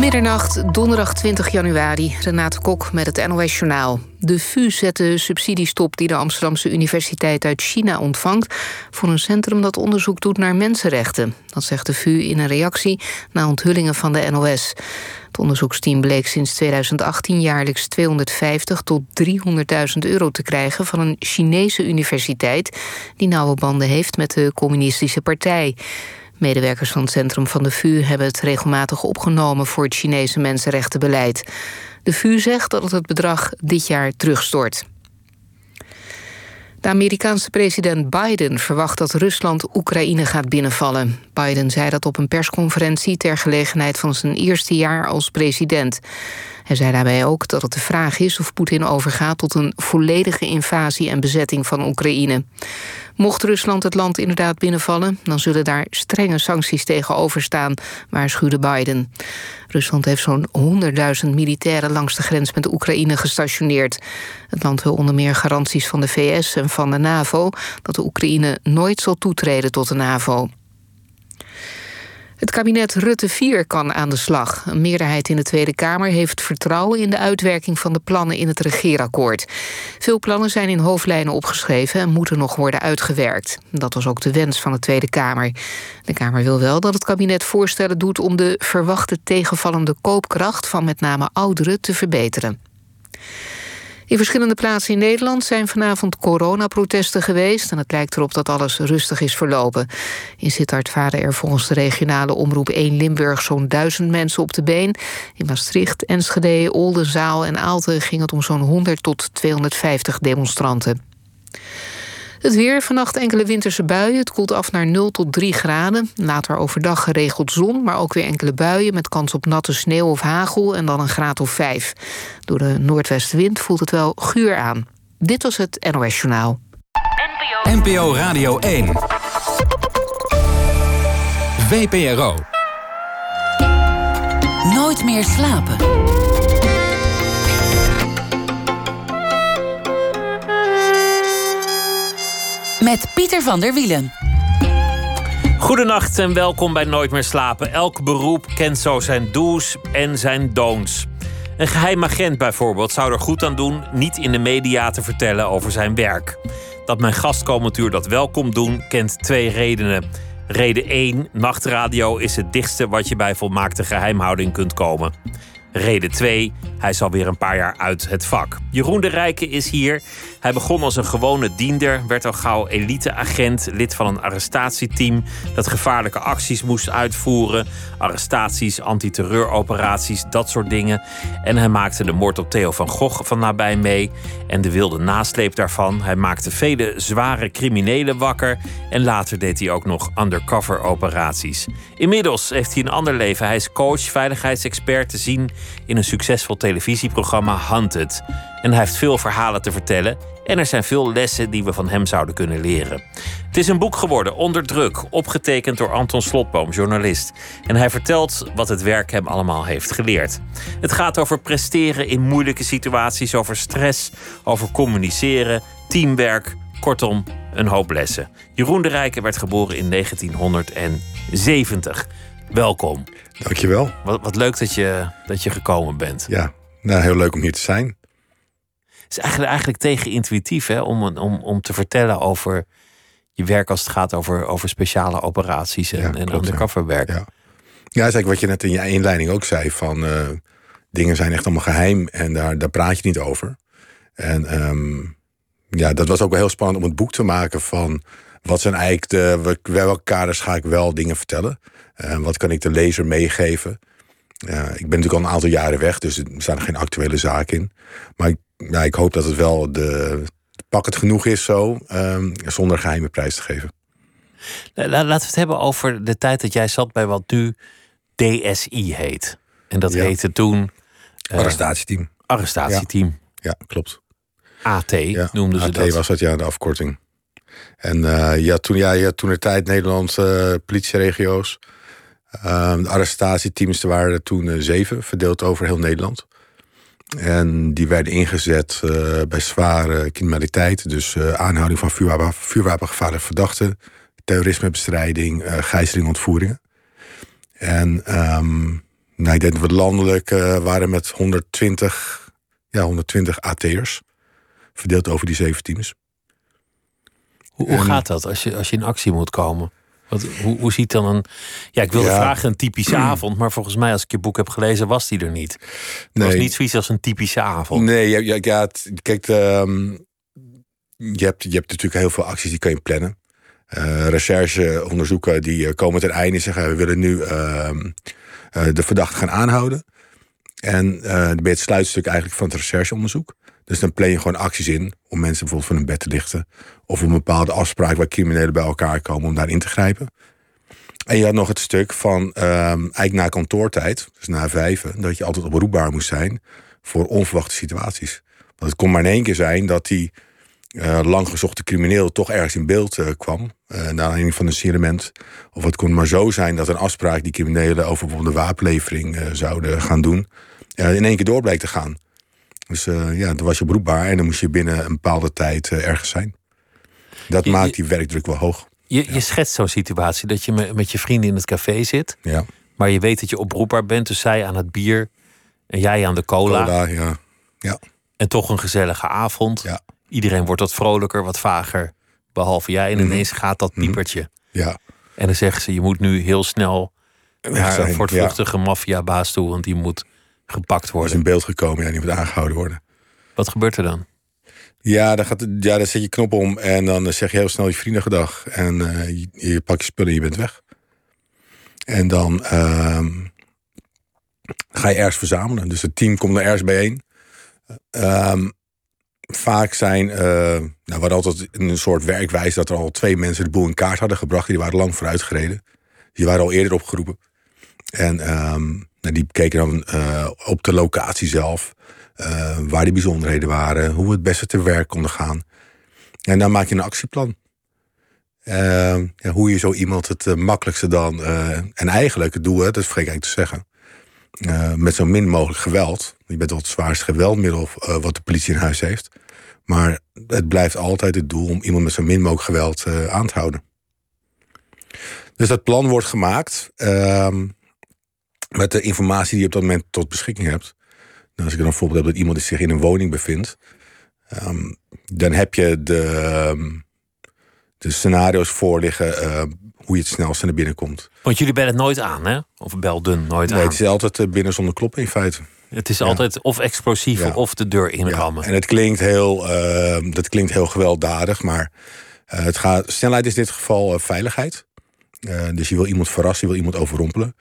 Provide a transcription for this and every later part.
Middernacht, donderdag 20 januari. Renate Kok met het NOS Journaal. De VU zet de subsidiestop die de Amsterdamse Universiteit uit China ontvangt... voor een centrum dat onderzoek doet naar mensenrechten. Dat zegt de VU in een reactie na onthullingen van de NOS. Het onderzoeksteam bleek sinds 2018 jaarlijks 250 tot 300.000 euro te krijgen... van een Chinese universiteit die nauwe banden heeft met de communistische partij... Medewerkers van het centrum van de VU hebben het regelmatig opgenomen voor het Chinese mensenrechtenbeleid. De VU zegt dat het het bedrag dit jaar terugstort. De Amerikaanse president Biden verwacht dat Rusland Oekraïne gaat binnenvallen. Biden zei dat op een persconferentie ter gelegenheid van zijn eerste jaar als president. Hij zei daarbij ook dat het de vraag is of Poetin overgaat tot een volledige invasie en bezetting van Oekraïne. Mocht Rusland het land inderdaad binnenvallen, dan zullen daar strenge sancties tegenover staan, waarschuwde Biden. Rusland heeft zo'n 100.000 militairen langs de grens met Oekraïne gestationeerd. Het land wil onder meer garanties van de VS en van de NAVO dat de Oekraïne nooit zal toetreden tot de NAVO. Het kabinet Rutte 4 kan aan de slag. Een meerderheid in de Tweede Kamer heeft vertrouwen in de uitwerking van de plannen in het regeerakkoord. Veel plannen zijn in hoofdlijnen opgeschreven en moeten nog worden uitgewerkt. Dat was ook de wens van de Tweede Kamer. De Kamer wil wel dat het kabinet voorstellen doet om de verwachte tegenvallende koopkracht van met name ouderen te verbeteren. In verschillende plaatsen in Nederland zijn vanavond coronaprotesten geweest... en het lijkt erop dat alles rustig is verlopen. In Sittard varen er volgens de regionale omroep 1 Limburg... zo'n duizend mensen op de been. In Maastricht, Enschede, Oldenzaal en Aalten... ging het om zo'n 100 tot 250 demonstranten. Het weer, vannacht enkele winterse buien. Het koelt af naar 0 tot 3 graden. Later overdag geregeld zon, maar ook weer enkele buien... met kans op natte sneeuw of hagel en dan een graad of 5. Door de noordwestenwind voelt het wel guur aan. Dit was het NOS Journaal. NPO Radio 1. VPRO. Nooit meer slapen. Met Pieter van der Wielen. Goedenacht en welkom bij Nooit meer slapen. Elk beroep kent zo zijn do's en zijn don'ts. Een geheim agent bijvoorbeeld zou er goed aan doen niet in de media te vertellen over zijn werk. Dat mijn gastcommatuur dat wel komt doen, kent twee redenen. Reden 1: nachtradio is het dichtste wat je bij volmaakte geheimhouding kunt komen. Reden 2, hij is alweer een paar jaar uit het vak. Jeroen de Rijke is hier. Hij begon als een gewone diender, werd al gauw eliteagent, lid van een arrestatieteam dat gevaarlijke acties moest uitvoeren. Arrestaties, antiterreuroperaties, dat soort dingen. En hij maakte de moord op Theo van Gogh van nabij mee en de wilde nasleep daarvan. Hij maakte vele zware criminelen wakker en later deed hij ook nog undercover operaties. Inmiddels heeft hij een ander leven. Hij is coach, veiligheidsexpert te zien in een succesvol televisieprogramma Hunted. En hij heeft veel verhalen te vertellen. En er zijn veel lessen die we van hem zouden kunnen leren. Het is een boek geworden, Onder Druk, opgetekend door Anton Slotboom, journalist. En hij vertelt wat het werk hem allemaal heeft geleerd. Het gaat over presteren in moeilijke situaties, over stress, over communiceren, teamwerk, kortom, een hoop lessen. Jeroen de Rijken werd geboren in 1970. Welkom. Dankjewel. Wat, wat leuk dat je, dat je gekomen bent. Ja, nou, heel leuk om hier te zijn. Het is eigenlijk, eigenlijk tegenintuïtief hè, om, om, om te vertellen over je werk als het gaat over, over speciale operaties en, ja, en undercoverwerk. Ja. ja, ja is eigenlijk wat je net in je inleiding ook zei: van uh, dingen zijn echt allemaal geheim en daar, daar praat je niet over. En um, ja, dat was ook wel heel spannend om het boek te maken van wat zijn eigenlijk de, welke kaders ga ik wel dingen vertellen? Uh, wat kan ik de lezer meegeven? Ik ben natuurlijk al een aantal jaren weg, dus er staan er geen actuele zaken in. Maar ik, ja, ik hoop dat het wel de, pakkend genoeg is zo, um, zonder geheime prijs te geven. Laten we het hebben over de tijd dat jij zat bij wat nu DSI heet. En dat ja. heette toen... Uh, arrestatieteam. Arrestatieteam. Ja, ja klopt. AT ja, noemden ze AT dat. was dat, ja, de afkorting. En uh, ja, toen, ja, ja, toen de tijd Nederlandse uh, politieregio's. Uh, de arrestatieteams, waren er toen uh, zeven, verdeeld over heel Nederland. En die werden ingezet uh, bij zware criminaliteit. Dus aanhouding van vuurwapen, vuurwapengevaarlijke verdachten, terrorismebestrijding, gijzeling, ontvoeringen. En um, Nou, ik denk dat we landelijk uh, waren met 120, ja, 120 AT'ers. Verdeeld over die zeven teams. Hoe, hoe gaat dat als je, als je in actie moet komen? Wat, hoe, hoe ziet dan een. Ja, ik wilde vragen een typische avond, maar volgens mij, als ik je boek heb gelezen, was die er niet. Het nee. was niet zoiets als een typische avond. Nee, ja, ja, ja kijk, um, je, hebt, je hebt natuurlijk heel veel acties die kun je plannen. Uh, rechercheonderzoeken die eh, komen ten einde en zeggen: we willen nu uh, de verdachte gaan aanhouden. En uh, dan ben je het sluitstuk eigenlijk van het rechercheonderzoek. Dus dan plan je gewoon acties in om mensen bijvoorbeeld van hun bed te lichten. Of een bepaalde afspraak waar criminelen bij elkaar komen om daarin te grijpen. En je had nog het stuk van um, eigenlijk na kantoortijd, dus na vijven, dat je altijd oproepbaar moest zijn voor onverwachte situaties. Want het kon maar in één keer zijn dat die uh, lang gezochte crimineel toch ergens in beeld uh, kwam. Uh, naar aanleiding van een signalement. Of het kon maar zo zijn dat een afspraak die criminelen over bijvoorbeeld de wapenlevering zouden gaan doen. in één keer door bleek te gaan. Dus ja, dan was je beroepbaar en dan moest je binnen een bepaalde tijd ergens zijn. Dat maakt die werkdruk wel hoog. Je, je schetst zo'n situatie dat je met je vrienden in het café zit. Ja. Maar je weet dat je oproepbaar bent. Dus zij aan het bier en jij aan de cola. cola ja. Ja. En toch een gezellige avond. Ja. Iedereen wordt wat vrolijker, wat vager. Behalve jij. En mhm. ineens gaat dat mhm. piepertje. Ja. En dan zeggen ze, je moet nu heel snel naar een voortvluchtige ja. maffiabaas toe. Want die moet gepakt worden. is in beeld gekomen, ja, die moet aangehouden worden. Wat gebeurt er dan? Ja, dan, gaat, ja, dan zet je knop om en dan zeg je heel snel je vrienden gedag. En uh, je, je pakt je spullen en je bent weg. En dan uh, ga je ergens verzamelen. Dus het team komt er ergens bijeen. Um, vaak zijn, uh, nou, we hadden altijd een soort werkwijze dat er al twee mensen de boel in kaart hadden gebracht. Die waren lang vooruit gereden. Die waren al eerder opgeroepen. En um, nou, die keken dan uh, op de locatie zelf. Uh, waar die bijzonderheden waren, hoe we het beste te werk konden gaan. En dan maak je een actieplan. Uh, ja, hoe je zo iemand het uh, makkelijkste dan. en eigenlijk het doel, dat is vergeten eigenlijk te zeggen. met zo min mogelijk geweld. Je bent wel het zwaarste geweldmiddel wat de politie in huis heeft. Maar het blijft altijd het doel om iemand met zo min mogelijk geweld aan te houden. Dus dat plan wordt gemaakt ehm, met de informatie die je op dat moment tot beschikking hebt. Nou, als ik dan een voorbeeld heb dat iemand zich in een woning bevindt, um, dan heb je de, ehm, de scenario's voor liggen uh, hoe je het snelste naar binnen komt. Want jullie bellen het nooit aan, hè? Of belden nooit nee, aan? Het is altijd eh, binnen zonder kloppen in feite. Het is altijd of explosief ja. of de deur inrammen. Ja. En het klinkt heel, uh, dat klinkt heel gewelddadig, maar uh, het gaat, snelheid is in dit geval veiligheid. dus je wil iemand verrassen, je wil iemand overrompelen.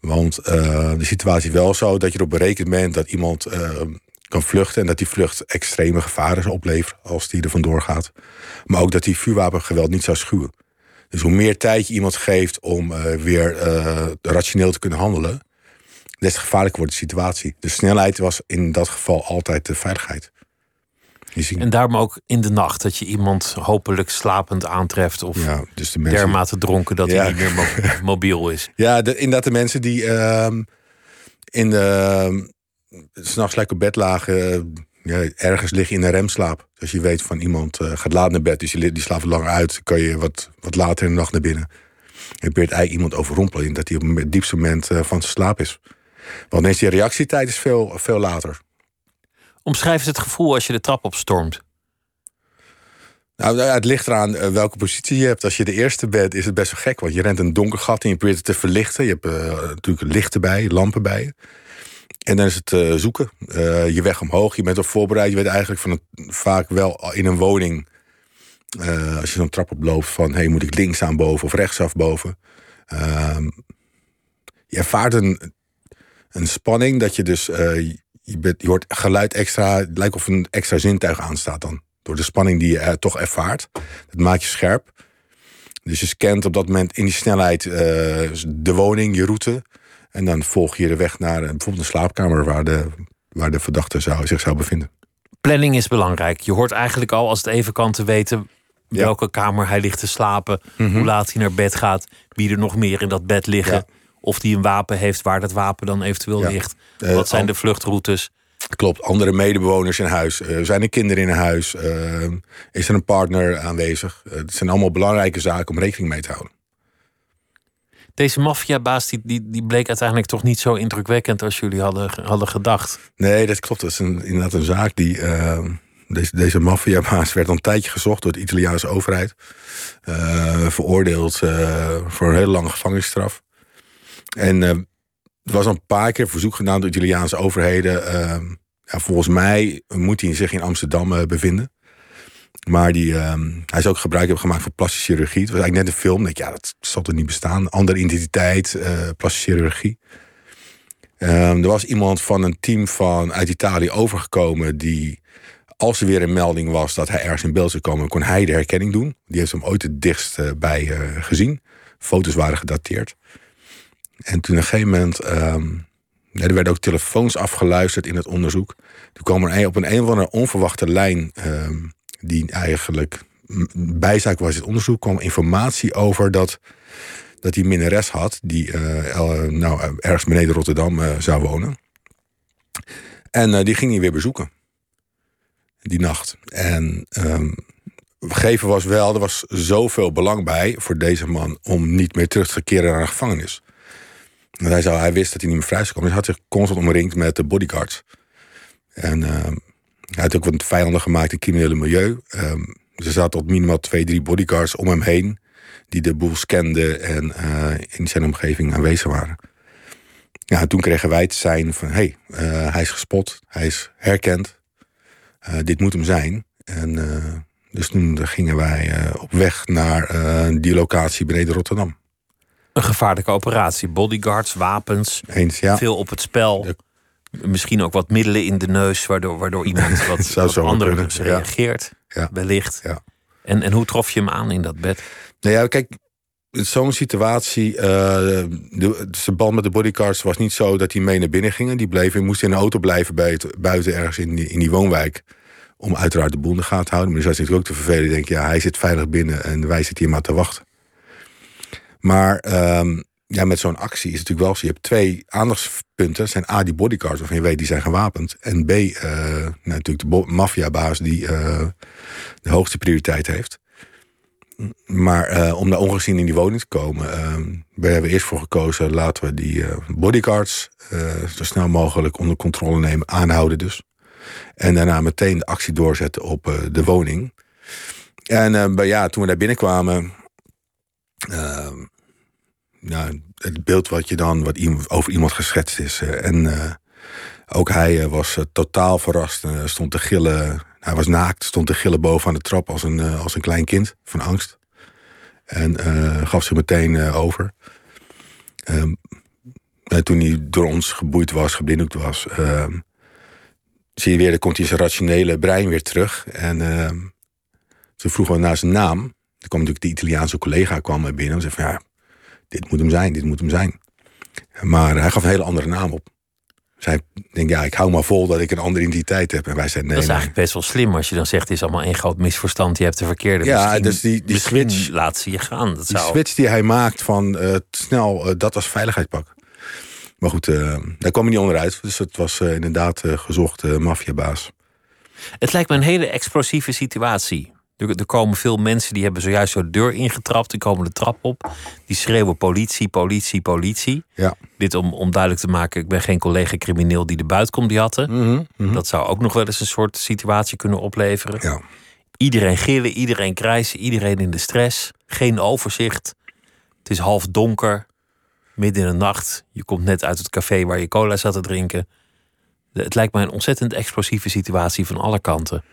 Want uh, de situatie wel zo dat je erop berekend bent dat iemand uh, kan vluchten en dat die vlucht extreme gevaren zou opleveren als die er vandoor gaat. Maar ook dat die vuurwapengeweld niet zou schuwen. Dus hoe meer tijd je iemand geeft om uh, weer rationeel te kunnen handelen, des te gevaarlijker wordt de situatie. De snelheid was in dat geval altijd de veiligheid. En daarom ook in de nacht dat je iemand hopelijk slapend aantreft of ja, dus de mensen... dermate dronken dat hij niet meer mobiel is. Ja, de, inderdaad de mensen die uh, in de uh, s'nachts lekker bed lagen, ja, ergens liggen in een remslaap. Dus je weet van iemand uh, gaat laat naar bed, dus die, die slaapt langer uit, kan je wat, wat later in de nacht naar binnen. Je probeert eigenlijk iemand overrompelen dat hij op het diepste moment uh, van zijn slaap is. Want ineens die reactietijd is veel, veel later. Omschrijf het gevoel als je de trap opstormt. Nou, het ligt eraan eh, welke positie je hebt. Als je de eerste bent, is het best wel gek. Want je rent een donker gat en je probeert het te verlichten. Je hebt uh, natuurlijk lichten bij, lampen bij. En dan is het uh, zoeken. Je weg omhoog. Je bent op voorbereid. Je weet eigenlijk van het, vaak wel in een woning. als je zo'n trap oploopt van... hey, moet ik links aan boven of rechtsaf boven? Ehm, je ervaart een, een spanning dat je dus je, bent, je hoort geluid extra, het lijkt of een extra zintuig aanstaat dan. Door de spanning die je uh, toch ervaart. Dat maakt je scherp. Dus je scant op dat moment in die snelheid uh, de woning, je route. En dan volg je de weg naar uh, bijvoorbeeld een slaapkamer waar de, waar de verdachte zou, zich zou bevinden. Planning is belangrijk. Je hoort eigenlijk al als het even kan te weten welke kamer hij ligt te slapen, mm -hmm. hoe laat hij naar bed gaat, wie er nog meer in dat bed liggen. Ja. Of die een wapen heeft, waar dat wapen dan eventueel ja. ligt. Uh, Wat zijn de vluchtroutes? Klopt, andere medebewoners in huis. Uh, zijn er kinderen in huis? Uh, is er een partner aanwezig? Het zijn allemaal belangrijke zaken om rekening mee te houden. Deze maffiabaas die, die, die bleek uiteindelijk toch niet zo indrukwekkend als jullie hadden, hadden gedacht. Nee, dat klopt. Dat is een, inderdaad een zaak die. Uh, deze, deze maffiabaas werd al een tijdje gezocht door de Italiaanse overheid. Veroordeeld voor een hele lange gevangenisstraf. En er was een paar keer verzoek gedaan door Italiaanse overheden. ja, volgens mij moet hij zich in Amsterdam bevinden. Maar die, uh, hij is ook gebruik hebben gemaakt van plastische chirurgie. Het was eigenlijk net een film. Denk, ja, dat zal er niet bestaan. Andere identiteit, uh, plastische chirurgie. Er was iemand van een team van, uit Italië overgekomen... die, als er weer een melding was dat hij ergens in beeld zou komen... kon hij de herkenning doen. Die heeft hem ooit het dichtst uh, bij gezien. Foto's waren gedateerd. En toen op een gegeven moment... Ja, er werden ook telefoons afgeluisterd in het onderzoek. Toen kwam er op een, een of andere onverwachte lijn... Um, die eigenlijk bijzaak was het onderzoek, kwam informatie over dat, dat hij minnares had, die uh, nou, ergens beneden Rotterdam uh, zou wonen. En uh, die ging hij weer bezoeken. Die nacht. En um, gegeven was wel, er was zoveel belang bij voor deze man om niet meer terug te keren naar de gevangenis. Hij, hij wist dat hij niet meer vrij zou komen. Dus hij had zich constant omringd met de bodyguards. En uh, hij had ook wat vijanden gemaakt in het criminele milieu. Um, er zaten tot minimaal twee, drie bodyguards om hem heen. Die de boel scanden en uh, in zijn omgeving aanwezig waren. Ja, toen kregen wij het zijn van... hé, hey, uh, hij is gespot, hij is herkend. Uh, dit moet hem zijn. En dus toen gingen wij op weg naar die locatie beneden Rotterdam. Een gevaarlijke operatie. Bodyguards, wapens, Eens, ja. veel op het spel. De Misschien ook wat middelen in de neus, waardoor, waardoor iemand wat, Zou wat anders reageert. Ja. Wellicht. Ja. En, en hoe trof je hem aan in dat bed? Nou ja, kijk, zo'n situatie. Uh, de, de band met de bodyguards was niet zo dat die mee naar binnen gingen. Die bleven, moesten in de auto blijven buiten, buiten ergens in die, in die woonwijk. Om uiteraard de boel in de gaten te houden. Maar dan zou natuurlijk ook te vervelen. Denk ja, hij zit veilig binnen en wij zitten hier maar te wachten. Maar um, ja, met zo'n actie is het natuurlijk wel. Je hebt twee aandachtspunten. Zijn A, die bodyguards waarvan je weet die zijn gewapend. En B, uh, nou, natuurlijk de maffiabaas die uh, de hoogste prioriteit heeft. Maar uh, om daar ongezien in die woning te komen, we hebben we eerst voor gekozen, laten we die bodyguards zo snel mogelijk onder controle nemen, aanhouden dus. En daarna meteen de actie doorzetten op de woning. En ja, toen we daar binnenkwamen, nou, het beeld wat je dan wat over iemand geschetst is. En uh, ook hij uh, was uh, totaal verrast. stond te gillen. Hij was naakt, stond te gillen boven aan de trap als een, als een klein kind van angst. En gaf zich meteen over. Um, toen hij door ons geboeid was, geblinddoekt was, ehm, zie je weer, dan komt hij zijn rationele brein weer terug. En ehm, toen vroegen we naar zijn naam. Toen kwam natuurlijk de Italiaanse collega kwam binnen en zei van ja dit moet hem zijn, dit moet hem zijn. Maar hij gaf een hele andere naam op. Zij denkt, ja, ik hou maar vol dat ik een andere identiteit heb. En wij zeiden, nee. Dat is eigenlijk best wel slim als je dan zegt, het is allemaal één groot misverstand. Je hebt de verkeerde. Ja, misschien, dus die, die switch. Laat ze je gaan. Dat die zou... switch die hij maakt van uh, snel uh, dat als veiligheidspak. Maar goed, uh, daar kwam hij niet onderuit. Dus het was inderdaad gezocht maffiabaas. Het lijkt me een hele explosieve situatie. Er, komen veel mensen die hebben zojuist zo de deur ingetrapt. Die komen de trap op. Die schreeuwen politie, politie, politie. Ja. Dit om, om duidelijk te maken, ik ben geen collega crimineel die de buit komt. Mm -hmm, mm -hmm. Dat zou ook nog wel eens een soort situatie kunnen opleveren. Ja. Iedereen gillen, iedereen krijsen, iedereen in de stress. Geen overzicht. Het is half donker. Midden in de nacht. Je komt net uit het café waar je cola zat te drinken. Het lijkt mij een ontzettend explosieve situatie van alle kanten.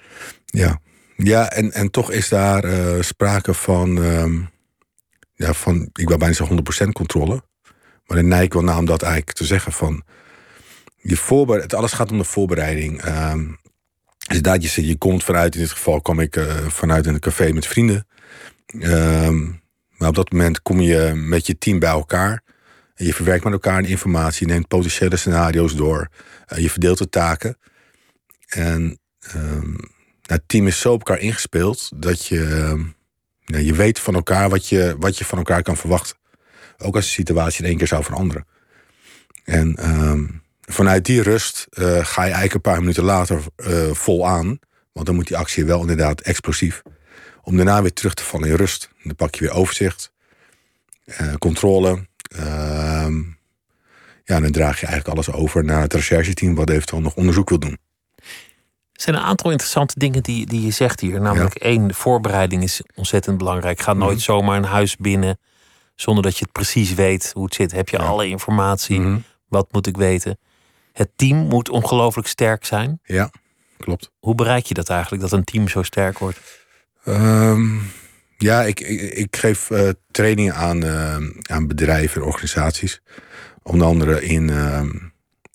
Ja, ja, en, en toch is daar uh, sprake van, uh, ja, van, ik wil bijna zeggen 100% controle. Maar ik wel naar om dat eigenlijk te zeggen van, je voorbereid, alles gaat om de voorbereiding. Uh, dus dat je, je komt vanuit, in dit geval kwam ik uh, vanuit een café met vrienden. Ehm, maar op dat moment kom je met je team bij elkaar. En je verwerkt met elkaar informatie, je neemt potentiële scenario's door. Uh, je verdeelt de taken. En um, nou, het team is zo op elkaar ingespeeld dat je, nou, je weet van elkaar wat je, wat je van elkaar kan verwachten. Ook als de situatie in één keer zou veranderen. En um, vanuit die rust uh, ga je eigenlijk een paar minuten later uh, vol aan. Want dan moet die actie wel inderdaad explosief. Om daarna weer terug te vallen in rust. Dan pak je weer overzicht, uh, controle. Ehm, ja, dan draag je eigenlijk alles over naar het rechercheteam, wat eventueel nog onderzoek wil doen. Er zijn een aantal interessante dingen die, die je zegt hier. Namelijk één, de voorbereiding is ontzettend belangrijk. Ga nooit mhm. zomaar een huis binnen zonder dat je het precies weet hoe het zit. Heb je alle informatie? Mhm. Wat moet ik weten? Het team moet ongelooflijk sterk zijn. Ja, klopt. Hoe bereik je dat eigenlijk, dat een team zo sterk wordt? Ehm, ja, ik, ik, geef uh, trainingen aan, uh, aan bedrijven en organisaties. Onder andere in ehm,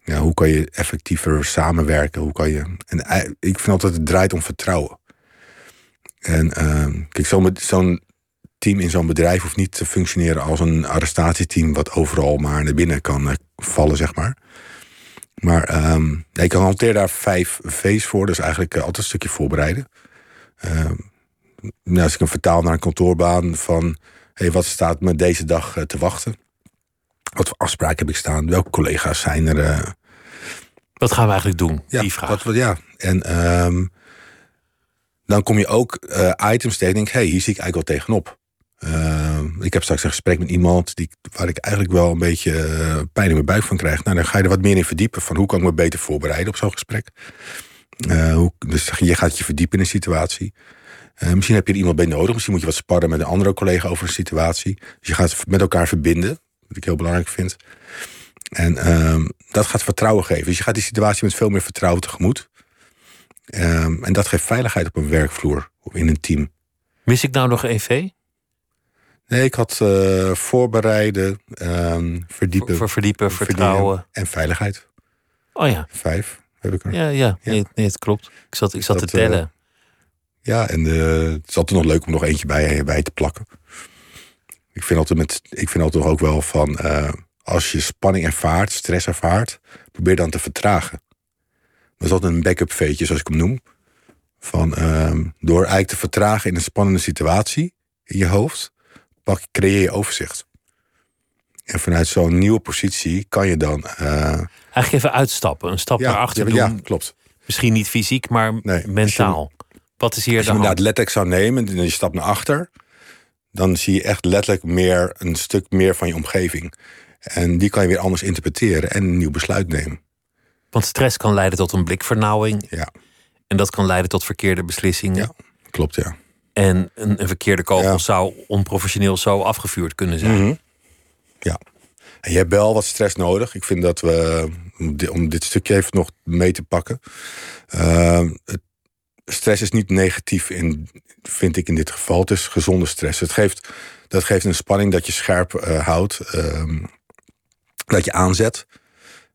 ja, hoe kan je effectiever samenwerken. Hoe kan je, en ik vind altijd het draait om vertrouwen. En uh, kijk, zo'n team in zo'n bedrijf hoeft niet te functioneren als een arrestatieteam wat overal maar naar binnen kan eh, vallen, zeg maar. Maar um, ik hanteer daar vijf V's voor, dus eigenlijk altijd een stukje voorbereiden. nou, als ik hem vertaal naar een kantoorbaan van hey, wat staat me deze dag te wachten? Wat voor afspraken heb ik staan? Welke collega's zijn er? Uh... Wat gaan we eigenlijk doen? Ja, die vraag. Wat, ja. En um, dan kom je ook uh, items tegen. Denk, hey, hier zie ik eigenlijk wel tegenop. Uh, ik heb straks een gesprek met iemand die, waar ik eigenlijk wel een beetje uh, pijn in mijn buik van krijg. Nou, dan ga je er wat meer in verdiepen. Van hoe kan ik me beter voorbereiden op zo'n gesprek? Hoe, dus je gaat je verdiepen in een situatie. misschien heb je er iemand bij nodig. Misschien moet je wat sparren met een andere collega over een situatie. Dus je gaat met elkaar verbinden. Wat ik heel belangrijk vind. En uh, dat gaat vertrouwen geven. Dus je gaat die situatie met veel meer vertrouwen tegemoet. Um, en dat geeft veiligheid op een werkvloer of in een team. Mis ik nou nog EV? Nee, ik had uh, voorbereiden, um, verdiepen. Voor, verdiepen, vertrouwen. En veiligheid. Oh ja. Vijf heb ik er. Ja, ja. Nee, nee het klopt. Ik zat, ik zat te tellen. Uh, ja, en uh, het is altijd nog leuk om nog eentje bij, bij te plakken. Ik vind altijd, met, ik vind altijd ook wel van, uh, als je spanning ervaart, stress ervaart, probeer dan te vertragen. Dat is altijd een backup veetje, zoals ik hem noem. Van, uh, door eigenlijk te vertragen in een spannende situatie in je hoofd, pak, creëer je overzicht. En vanuit zo'n nieuwe positie kan je dan. Uh, eigenlijk even uitstappen, een stap naar achter doen. Ja, klopt. Misschien niet fysiek, maar mentaal. Wat is hier als je inderdaad letterlijk zou nemen en je stapt naar achter, dan zie je echt letterlijk meer, een stuk meer van je omgeving. En die kan je weer anders interpreteren en een nieuw besluit nemen. Want stress kan leiden tot een blikvernauwing. Ja. En dat kan leiden tot verkeerde beslissingen. Ja, klopt, ja. En een, een verkeerde kogel zou onprofessioneel zo afgevuurd kunnen zijn. Mhm. Ja. En je hebt wel wat stress nodig. Ik vind dat we, om dit stukje even nog mee te pakken. Uh, het stress is niet negatief, in, vind ik in dit geval. Het is gezonde stress. Het geeft, dat geeft een spanning dat je scherp uh, houdt, uh, dat je aanzet.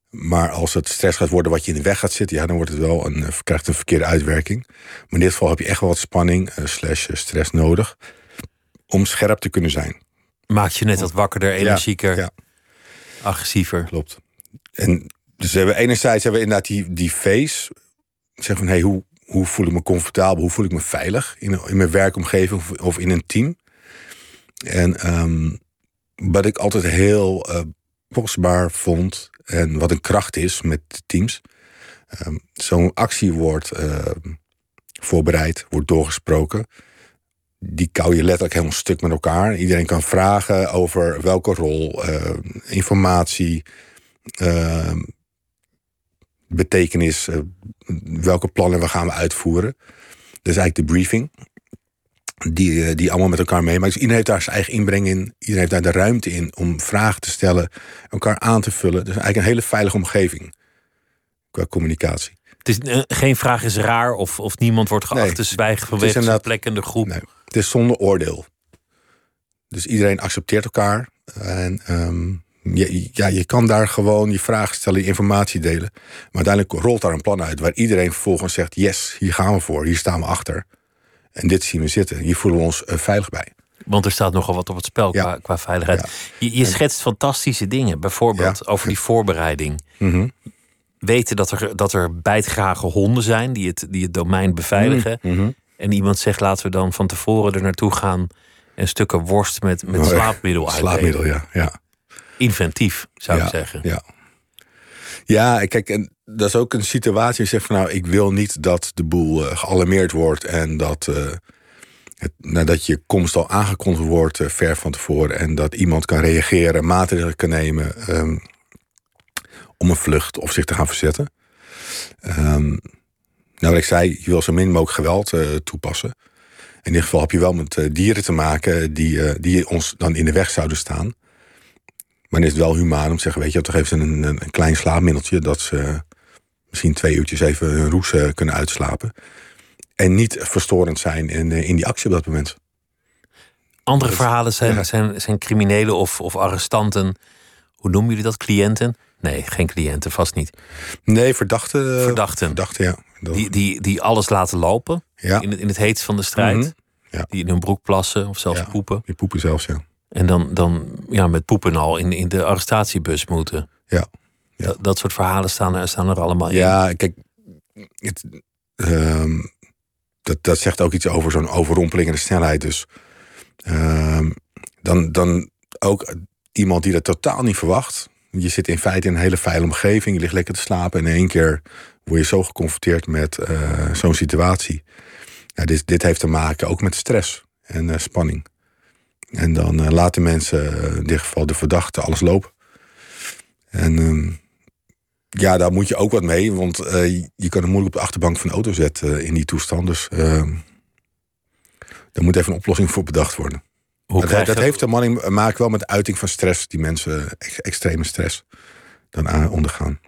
Maar als het stress gaat worden wat je in de weg gaat zitten, ja, dan wordt het wel een, eh, krijgt een verkeerde uitwerking. Maar in dit geval heb je echt wel wat spanning uh, slash stress nodig om scherp te kunnen zijn. Maakt je net wat wakkerder, energieker, ja, agressiever. Klopt. En dus we hebben enerzijds hebben we inderdaad die, die face. Zeg van, hey, hoe, hoe voel ik me comfortabel, hoe voel ik me veilig in, in mijn werkomgeving of, in een team. En um, wat ik altijd heel uh, kostbaar vond en wat een kracht is met teams. Um, Zo'n actie wordt uh, voorbereid, wordt doorgesproken. Die kou je letterlijk helemaal stuk met elkaar. Iedereen kan vragen over welke rol, informatie, betekenis, uh, welke plannen we gaan we uitvoeren. Dat is eigenlijk de briefing. Die, uh, die allemaal met elkaar meemaakt. Dus iedereen heeft daar zijn eigen inbreng in. Iedereen heeft daar de ruimte in om vragen te stellen, elkaar aan te vullen. Dus eigenlijk een hele veilige omgeving qua communicatie. Het is, uh, geen vraag is raar of, of niemand wordt geacht nee, te zwijgen vanwege zijn plek in de groep. Nee, het is zonder oordeel. Dus iedereen accepteert elkaar. En um, je, ja, je kan daar gewoon je vragen stellen, je informatie delen. Maar uiteindelijk rolt daar een plan uit waar iedereen vervolgens zegt: Yes, hier gaan we voor, hier staan we achter. En dit zien we zitten. Hier voelen we ons uh, veilig bij. Want er staat nogal wat op het spel ja. qua, qua, veiligheid. Je, je, schetst fantastische dingen. Bijvoorbeeld over die voorbereiding. Mm Weten dat er, dat er bijtgrage honden zijn die het, die het domein beveiligen. Mm -hmm. En iemand zegt laten we dan van tevoren er naartoe gaan. En stukken worst met, met oh, slaapmiddel uit. Slaapmiddel, ja. ja inventief, zou ik zeggen. Ja. Ja, kijk, en dat is ook een situatie. Je zegt van nou, ik wil niet dat de boel uh, gealarmeerd wordt en dat, uh, het, nadat je komst al aangekondigd wordt uh, ver van tevoren en dat iemand kan reageren, maatregelen kan nemen um, om een vlucht of zich te gaan verzetten. Um, nou, wat ik zei, je wil zo min mogelijk geweld uh, toepassen. In ieder geval heb je wel met uh, dieren te maken die, die ons dan in de weg zouden staan. Maar dan is het wel humaan om te zeggen, weet je, toch even een, een, een klein slaapmiddeltje dat ze misschien twee uurtjes even hun roes kunnen uitslapen. En niet verstorend zijn in, in die actie op dat moment. Andere verhalen zijn, ja. zijn, zijn criminelen of, of arrestanten. Hoe noemen jullie dat? Cliënten? Nee, geen cliënten, vast niet. Nee, verdachten. Verdachten. verdachten ja. Die, die, die alles laten lopen ja. in, het, in het heetst van de strijd. Mm -hmm. ja. Die in hun broek plassen of zelfs ja, poepen. Die poepen zelfs, ja. En dan, dan ja, met poepen al in, in de arrestatiebus moeten. Ja. ja. Dat, dat soort verhalen staan er, staan er allemaal in. Ja, kijk, het, um, dat, dat zegt ook iets over zo'n overrompelingende snelheid. Dus um, dan, dan ook iemand die dat totaal niet verwacht. Je zit in feite in een hele veilige omgeving. Je ligt lekker te slapen. En in één keer word je zo geconfronteerd met uh, zo'n situatie. Ja, dit, dit heeft te maken ook met stress en uh, spanning. En dan uh, laten mensen, in dit geval de verdachte, alles lopen. En um, ja, daar moet je ook wat mee. Want uh, je kan het moeilijk op de achterbank van de auto zetten in die toestand. Dus daar moet even een oplossing voor bedacht worden. Hoe dat, dat heeft te manning, maken wel met de uiting van stress, die mensen ex extreme stress dan ondergaan.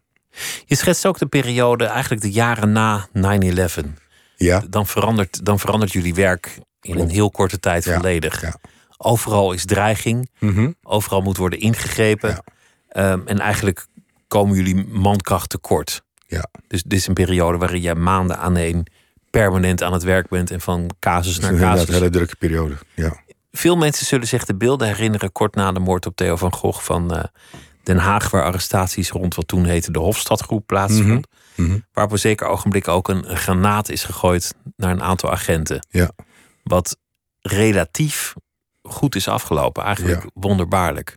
Je schetst ook de periode, eigenlijk de jaren na 9-11. Ja. Dan verandert, dan verandert jullie werk in Klopt. een heel korte tijd Ja, volledig. ja. Overal is dreiging, Mm -hmm. overal moet worden ingegrepen. Ja. Um, en eigenlijk komen jullie mankracht tekort. Ja. Dus dit is een periode waarin jij maanden aan een permanent aan het werk bent en van casus Dat is naar casus. een hele drukke periode. Ja. Veel mensen zullen zich de beelden herinneren kort na de moord op Theo van Gogh van uh, Den Haag, waar arrestaties rond wat toen heette de Hofstadgroep plaatsvond. Mm -hmm. Waar op een zeker ogenblik ook een, een, granaat is gegooid naar een aantal agenten. Ja. Wat relatief goed is afgelopen, eigenlijk Ja. wonderbaarlijk.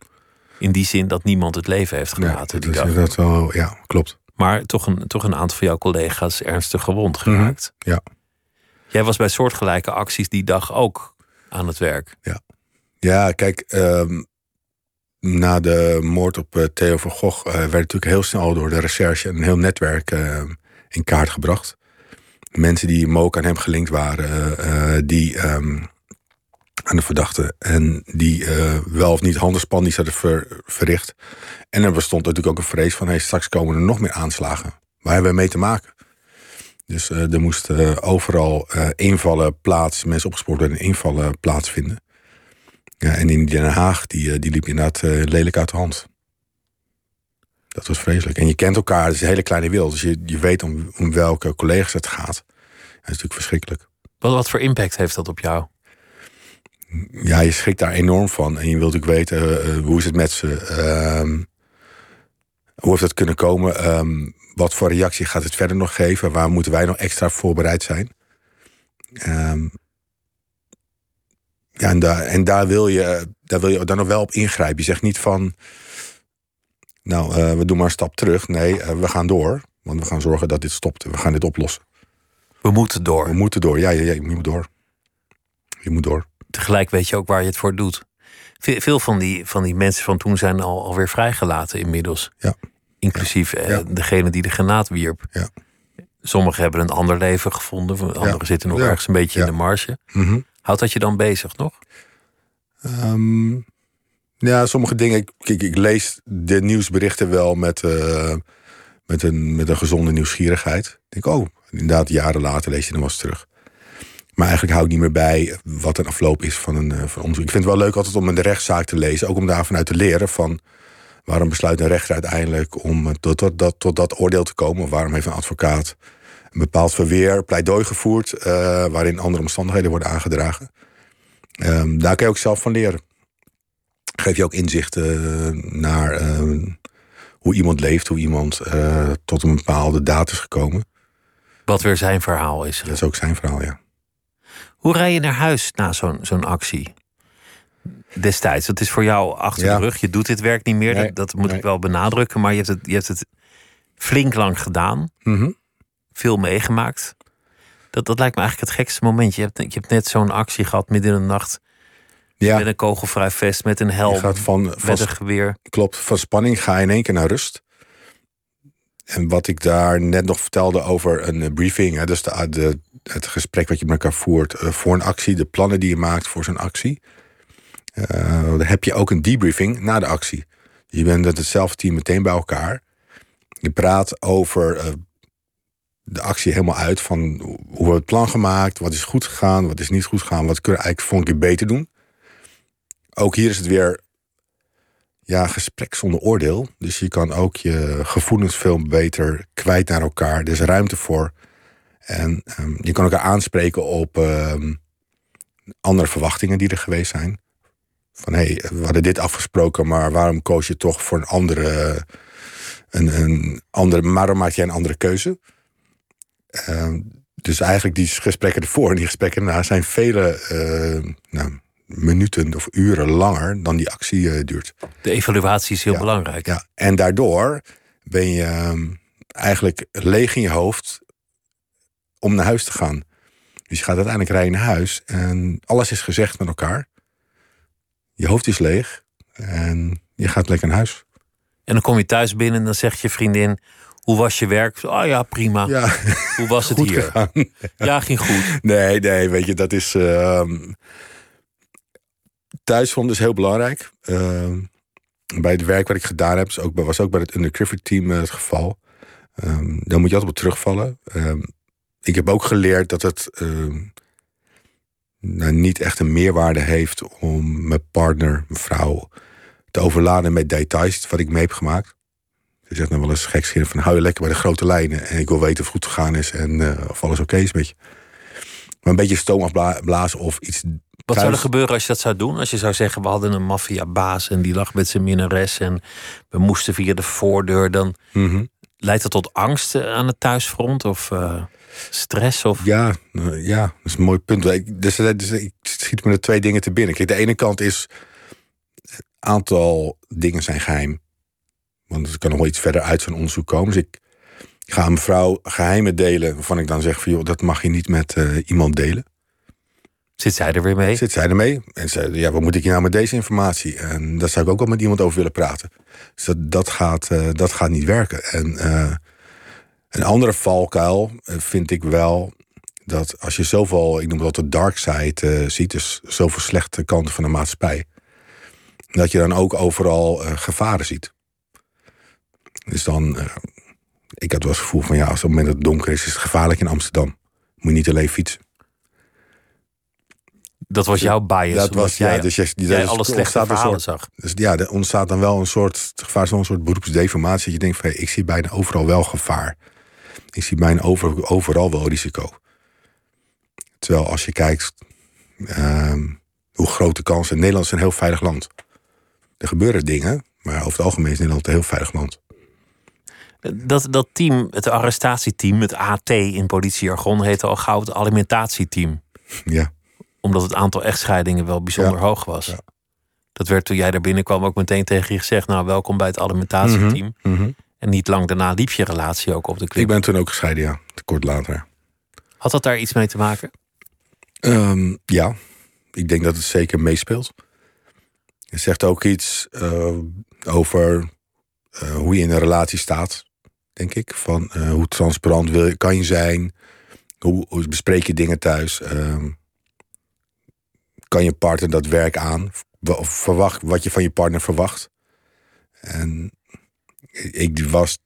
In die zin dat niemand het leven heeft Ja, gelaten dat die is dag. inderdaad wel, ja, klopt. Maar toch een, toch een aantal van jouw collega's ernstig gewond geraakt. Mhm, ja. Jij was bij soortgelijke acties die dag ook aan het werk. Ja, kijk, um, na de moord op uh, Theo van Gogh uh, werd natuurlijk heel snel door de recherche een heel netwerk uh, in kaart gebracht. Mensen die ook aan hem gelinkt waren, uh, die um, aan de verdachte en die wel of niet handelspandies hadden ver, verricht. En er bestond natuurlijk ook een vrees van: hey, straks komen er nog meer aanslagen. Waar hebben we mee te maken? Dus er moesten overal invallen plaats, mensen opgespoord werden, invallen plaatsvinden. Ja, en in Den Haag, die, die liep inderdaad lelijk uit de hand. Dat was vreselijk. En je kent elkaar, het is een hele kleine wereld. Dus je, je weet om, om welke collega's het gaat. Dat is natuurlijk verschrikkelijk. Wat, wat voor impact heeft dat op jou? Ja, je schrikt daar enorm van. En je wilt natuurlijk weten, uh, hoe is het met ze? Uh, hoe heeft dat kunnen komen? Um, wat voor reactie gaat het verder nog geven? Waar moeten wij nog extra voorbereid zijn? Um, ja, en daar, en daar, wil je, daar wil je dan nog wel op ingrijpen. Je zegt niet van, nou, uh, we doen maar een stap terug. Nee, uh, we gaan door. Want we gaan zorgen dat dit stopt. We gaan dit oplossen. We moeten door. We moeten door. Ja, ja, ja je moet door. Je moet door. Tegelijk weet je ook waar je het voor doet. Veel van die, van die mensen van toen zijn al, alweer vrijgelaten inmiddels. Ja. Inclusief. Uh, degene die de granaat wierp. Ja. Sommigen hebben een ander leven gevonden. Anderen ja. zitten nog ja. ergens een beetje in de marge. Mm -hmm. Houdt dat je dan bezig nog? Um, ja, sommige dingen. Kijk, ik lees de nieuwsberichten wel met, uh, met, een, met een gezonde nieuwsgierigheid. Ik denk, oh, inderdaad, jaren later lees je nog wel eens terug. Maar eigenlijk hou ik niet meer bij wat een afloop is van een uh, van onderzoek. Ik vind het wel leuk altijd om een rechtszaak te lezen. Ook om daarvan uit te leren van waarom besluit een rechter uiteindelijk om tot, tot, tot, tot dat oordeel te komen. Of waarom heeft een advocaat een bepaald verweer, pleidooi gevoerd. Uh, waarin andere omstandigheden worden aangedragen. Um, daar kan je ook zelf van leren. Geef je ook inzichten naar uh, hoe iemand leeft, hoe iemand uh, tot een bepaalde daad is gekomen. Wat weer zijn verhaal is. Dat is ook zijn verhaal, ja. Hoe rij je naar huis na zo'n zo'n actie? Destijds, dat is voor jou achter Ja. de rug. Je doet dit werk niet meer, Nee, dat, dat moet nee. ik wel benadrukken. Maar je hebt, het, je hebt het flink lang gedaan. Mhm. Veel meegemaakt. Dat, dat lijkt me eigenlijk het gekste moment. Je hebt, je hebt net zo'n actie gehad midden in de nacht. Ja, Met een kogelvrij vest, met een helm, je gaat van, van, met een geweer. klopt, van spanning ga je in één keer naar rust. En wat ik daar net nog vertelde over een eh, briefing, hè, dus de, de, het gesprek wat je met elkaar voert eh, voor een actie, de plannen die je maakt voor zo'n actie. Eh, dan heb je ook een debriefing na de actie. Je bent met hetzelfde team meteen bij elkaar. Je praat over eh, de actie helemaal uit van hoe hebben we het plan gemaakt, wat is goed gegaan, wat is niet goed gegaan, wat kunnen we eigenlijk volgende keer beter doen. Ook hier is het weer ja, gesprek zonder oordeel. Dus je kan ook je gevoelens veel beter kwijt naar elkaar. Er is ruimte voor. En ehm, je kan elkaar aanspreken op ehm, andere verwachtingen die er geweest zijn. Van hé, hey, we hadden dit afgesproken, maar waarom koos je toch voor een andere. Een, een andere waarom maak jij een andere keuze? Ehm, dus eigenlijk die gesprekken ervoor en die gesprekken daarna zijn vele nou, minuten of uren langer dan die actie eh, duurt. De evaluatie is heel Ja. belangrijk. Ja, en daardoor ben je eigenlijk leeg in je hoofd om naar huis te gaan. Dus je gaat uiteindelijk rijden naar huis en alles is gezegd met elkaar. Je hoofd is leeg en je gaat lekker naar huis. En dan kom je thuis binnen en dan zegt je vriendin... Hoe was je werk? Oh ja, prima. Ja, Hoe was het hier? gegaan. Ja, ging goed. Nee, nee, weet je, dat is. ehm thuisfront is heel belangrijk. Ehm, bij het werk wat ik gedaan heb, is ook, bij- was ook bij het undercricket team eh, het geval. Ehm daar moet je altijd op terugvallen. Ik heb ook geleerd dat het ehm, nou, niet echt een meerwaarde heeft om mijn partner, mijn vrouw, te overladen met details wat ik mee heb gemaakt. Je zegt dan wel eens gekscherend van hou je lekker bij de grote lijnen. En ik wil weten of het goed gegaan is en eh, of alles oké is met je. Maar een beetje stoom afblazen of iets. Wat zou er gebeuren als je dat zou doen? Als je zou zeggen, we hadden een maffiabaas en die lag met zijn minnares en we moesten via de voordeur. Dan Mhm. leidt dat tot angst aan het thuisfront of eh, stress? Of... Ja, eh, ja, dat is een mooi punt. Ik, dus, eh, dus ik schiet me er twee dingen te binnen. Kijk, de ene kant is... een aantal dingen zijn geheim. Want er kan nog wel iets verder uit zo'n onderzoek komen. Dus ik ga aan mevrouw geheimen delen... waarvan ik dan zeg van... joh, dat mag je niet met eh, iemand delen. Zit zij er weer mee? Zit zij ermee? En ze ja, wat moet ik hier nou met deze informatie? En daar zou ik ook wel met iemand over willen praten. Dus dat, dat, gaat, eh, dat gaat niet werken. En eh, een andere valkuil eh, vind ik wel dat als je zoveel, ik noem dat de dark side eh, ziet, dus zoveel slechte kanten van de maatschappij, dat je dan ook overal eh, gevaren ziet. Dus dan, ik had wel eens het gevoel van ja, als op het moment dat het donker is, is het gevaarlijk in Amsterdam. Moet je niet alleen fietsen. Dat was jouw bias. dat was, jij, ja, dus die, jij dus alle slechte verhalen zag. dus ja, er ontstaat dan wel een soort gevaar, een soort beroepsdeformatie. Dat je denkt van, hey, ik zie bijna overal wel gevaar. Ik zie bijna over, overal wel risico. Terwijl als je kijkt ehm, hoe groot de kans is. Nederland is een heel veilig land. Er gebeuren dingen, maar over het algemeen is Nederland een heel veilig land. Dat, dat team, het arrestatieteam, het AT in politiejargon, heette al gauw het alimentatieteam. Ja, Omdat het aantal echtscheidingen wel bijzonder Ja. hoog was. Ja. Dat werd toen jij daar binnenkwam ook meteen tegen je gezegd. Nou, welkom bij het alimentatieteam. Mhm. En niet lang daarna liep je relatie ook op de ik clip. ben toen ook gescheiden, ja. Kort later. Had dat daar iets mee te maken? Ehm, ja, ik denk dat het zeker meespeelt. Het zegt ook iets eh, over eh, hoe je in een relatie staat, denk ik. Van eh, hoe transparant wil, je- kan je zijn? Hoe, hoe bespreek je dingen thuis? Ehm, kan je partner dat werk aan? Of verwacht wat je van je partner verwacht? En ik was,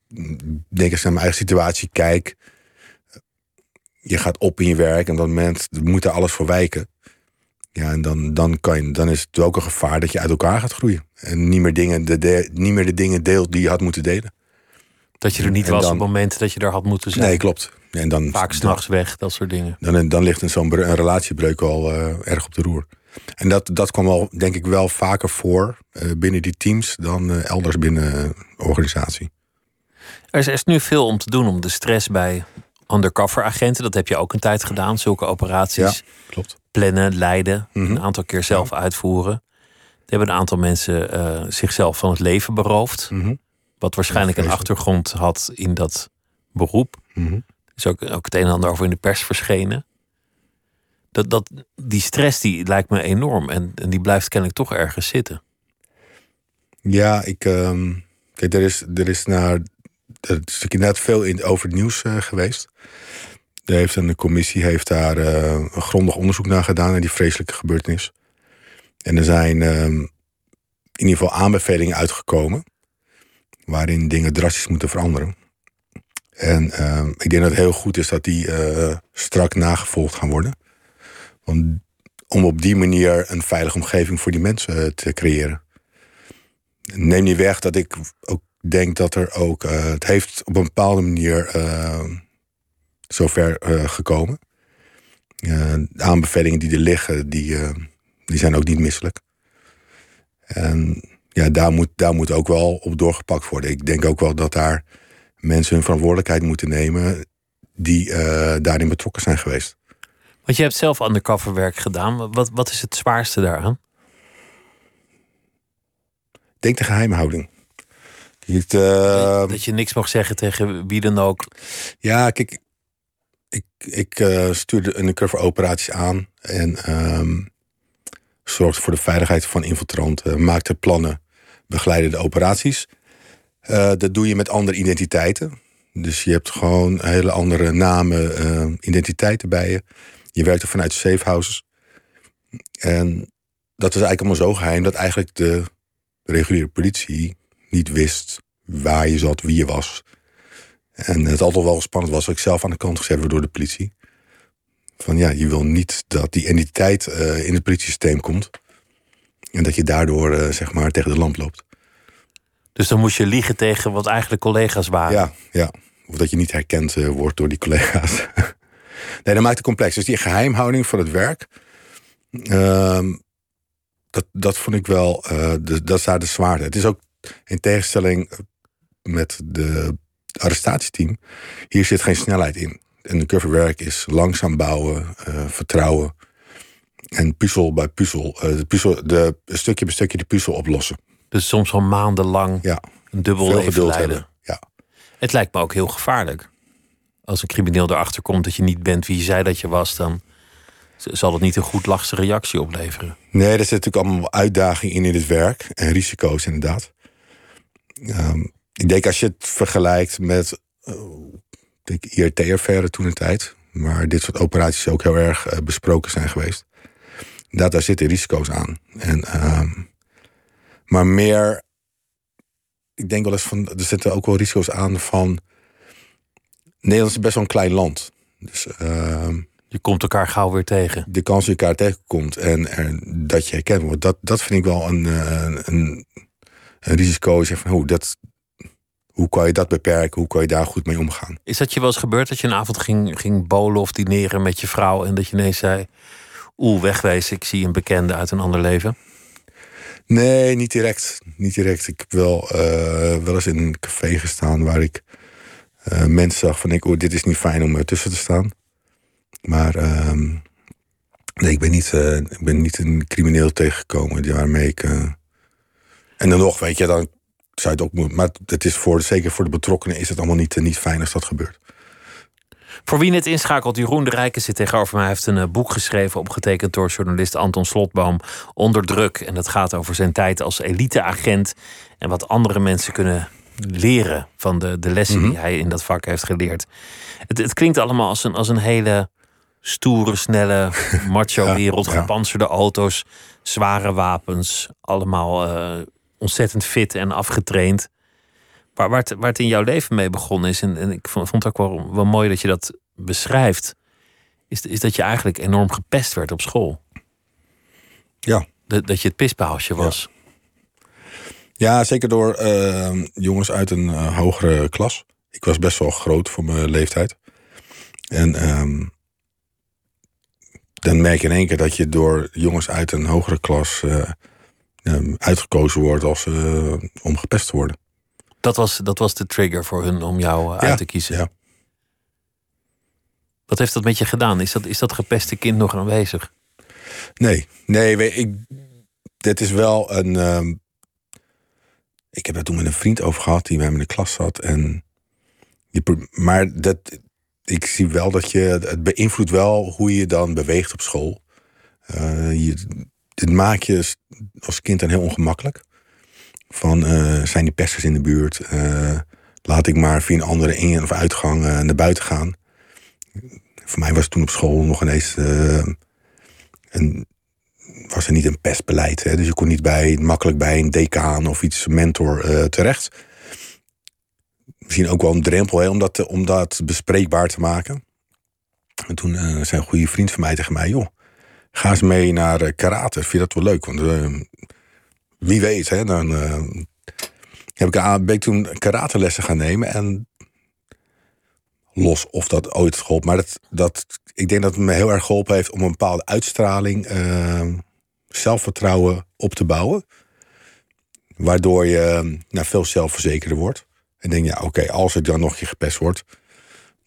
denk als ik naar mijn eigen situatie kijk, je gaat op in je werk en op dat moment moet er alles voor wijken. Ja, en dan, dan, kan je, dan is het ook een gevaar dat je uit elkaar gaat groeien. En niet meer, dingen, de, de, niet meer de dingen deelt die je had moeten delen. Dat je er niet En was dan- op momenten dat je er had moeten zijn. Nee, klopt. En dan, Vaak s'nachts weg, dat soort dingen. dan, dan ligt een zo'n relatiebreuk al eh, erg op de roer. En dat, dat kwam al, denk ik, wel vaker voor eh, binnen die teams dan eh, elders binnen eh, organisatie. Er is, er is nu veel om te doen om de stress bij undercover agenten. Dat heb je ook een tijd gedaan, zulke operaties. Klopt. Plannen, leiden, Mhm. een aantal keer zelf uitvoeren. Er hebben een aantal mensen zichzelf van het leven beroofd. Mhm. Wat waarschijnlijk een achtergrond had in dat beroep. Mhm. is ook, ook het een en ander over in de pers verschenen. Dat, die stress die lijkt me enorm en, en die blijft kennelijk toch ergens zitten. Ja, ik. ehm, kijk, er is, er is naar. Er is inderdaad veel in, over het nieuws eh, geweest. Er heeft een commissie heeft daar eh, een grondig onderzoek naar gedaan naar die vreselijke gebeurtenis. En er zijn ehm, in ieder geval aanbevelingen uitgekomen. waarin dingen drastisch moeten veranderen. En ehm, ik denk dat het heel goed is dat die eh, strak nagevolgd gaan worden. Om, om op die manier een veilige omgeving voor die mensen eh, te creëren. Neem niet weg dat ik ook denk dat er ook. eh, het heeft op een bepaalde manier eh, zover gekomen. De aanbevelingen die er liggen, die, die zijn ook niet misselijk. En ja, daar moet, daar moet ook wel op doorgepakt worden. Ik denk ook wel dat daar mensen hun verantwoordelijkheid moeten nemen die daarin betrokken zijn geweest. Want je hebt zelf undercover werk gedaan. Wat, wat is het zwaarste daaraan? Ik denk de geheimhouding. Het, eh, dat je niks mag zeggen tegen wie dan ook. Ja, kijk, ik, ik eh, stuurde undercover operaties aan en ehm zorgde voor de veiligheid van infiltranten, maakte plannen, begeleidde de operaties. Eh, dat doe je met andere identiteiten. Dus je hebt gewoon hele andere namen, eh, identiteiten bij je. Je werkte vanuit safe houses. En dat was eigenlijk allemaal zo geheim dat eigenlijk de reguliere politie niet wist waar je zat, wie je was. En het altijd wel spannend was dat ik zelf aan de kant gezet werd door de politie. Van ja, je wil niet dat die identiteit eh, in het politiesysteem komt. En dat je daardoor eh, zeg maar tegen de lamp loopt. Dus dan moest je liegen tegen wat eigenlijk collega's waren. Ja, ja. Of dat je niet herkend eh, wordt door die collega's. nee, dat maakt het complex. Dus die geheimhouding van het werk. ehm, dat, dat vond ik wel. de, dat is daar de zwaarte. Het is ook in tegenstelling met de arrestatieteam. Hier zit geen snelheid in. En de coverwerk is langzaam bouwen, eh, vertrouwen. En puzzel bij puzzel. eh, de puzzel de, stukje bij stukje de puzzel oplossen. Dus soms al maandenlang Ja, een dubbel veel geduld hebben. Ja. Het lijkt me ook heel gevaarlijk. Als een crimineel erachter komt dat je niet bent wie je zei dat je was, dan zal het niet een goed lachse reactie opleveren. Nee, er zit natuurlijk allemaal uitdagingen in in het werk. En risico's inderdaad. Ehm, ik denk als je het vergelijkt met uh, de IRT-affaire toen een tijd. Waar dit soort operaties ook heel erg eh, besproken zijn geweest. Dat, daar zitten risico's aan. En, ehm, maar meer, ik denk wel eens van, er zitten ook wel risico's aan van... Nederland is best wel een klein land. Dus ehm, Je komt elkaar gauw weer tegen. de kans dat je elkaar tegenkomt en dat je herkend wordt, dat, dat vind ik wel een, eh, een, een risico. Zeg van, hoe, dat, hoe kan je dat beperken? Hoe kan je daar goed mee omgaan? Is dat je wel eens gebeurd dat je een avond ging, ging bowlen of dineren met je vrouw en dat je ineens zei: Oeh, wegwezen, ik zie een bekende uit een ander leven? Nee, niet direct. Niet direct. Ik heb wel, eh, wel eens in een café gestaan waar ik eh, mensen zag van, ik, oh, dit is niet fijn om ertussen te staan. Maar ehm, nee, ik ben, niet, eh, ik ben niet een crimineel tegengekomen waarmee ik. eh, en dan nog, weet je, dan zou je het ook moeten. Maar het is voor, zeker voor de betrokkenen is het allemaal niet, niet fijn als dat gebeurt. Voor wie net inschakelt, Jeroen de Rijken zit tegenover mij. Hij heeft een boek geschreven, opgetekend door journalist Anton Slotboom, Onder druk. En dat gaat over zijn tijd als eliteagent en wat andere mensen kunnen leren van de, de lessen die hij in dat vak heeft geleerd. Het, het klinkt allemaal als een, als een hele stoere, snelle, macho wereld. ja. Gepantserde auto's, zware wapens, allemaal eh, ontzettend fit en afgetraind. Waar, waar, het, waar het in jouw leven mee begonnen is, en, en ik vond, vond het ook wel, wel mooi dat je dat beschrijft, is, is dat je eigenlijk enorm gepest werd op school. Ja. Dat, dat je het pispaaltje was. Ja, zeker door eh, jongens uit een eh, hogere klas. Ik was best wel groot voor mijn leeftijd. En ehm, dan merk je in één keer dat je door jongens uit een hogere klas eh, ehm, uitgekozen wordt als, eh, om gepest te worden. Dat, was, dat was de trigger voor hun om jou Ja, uit te kiezen. ja. Wat heeft dat met je gedaan? Is dat, is dat gepeste kind nog aanwezig? Nee, nee, ik, dit is wel een. ehm, ik heb het toen met een vriend over gehad die bij me in de klas zat. En maar dat, ik zie wel dat je. Het beïnvloedt wel hoe je dan beweegt op school. Uh, je, het maakt je als kind dan heel ongemakkelijk. Van uh, zijn die pesters in de buurt? Uh, laat ik maar via een andere in- of uitgang naar buiten gaan. Voor mij was toen op school nog ineens. een, was er niet een pestbeleid. Hè? Dus je kon niet bij, makkelijk bij een decaan of iets, mentor terecht misschien ook wel een drempel hè, om, dat, bespreekbaar te maken. En toen uh, zei een goede vriend van mij tegen mij: joh, ga eens mee naar uh, karate. Vind je dat wel leuk? Want uh, wie weet, hè, dan heb ik, ben ik toen karatelessen gaan nemen. En los of dat ooit geholpen. Maar dat, dat, ik denk dat het me heel erg geholpen heeft om een bepaalde uitstraling, zelfvertrouwen op te bouwen. Waardoor je nou, veel zelfverzekerder wordt. En denk, ja, oké, als ik dan nog een keer gepest word,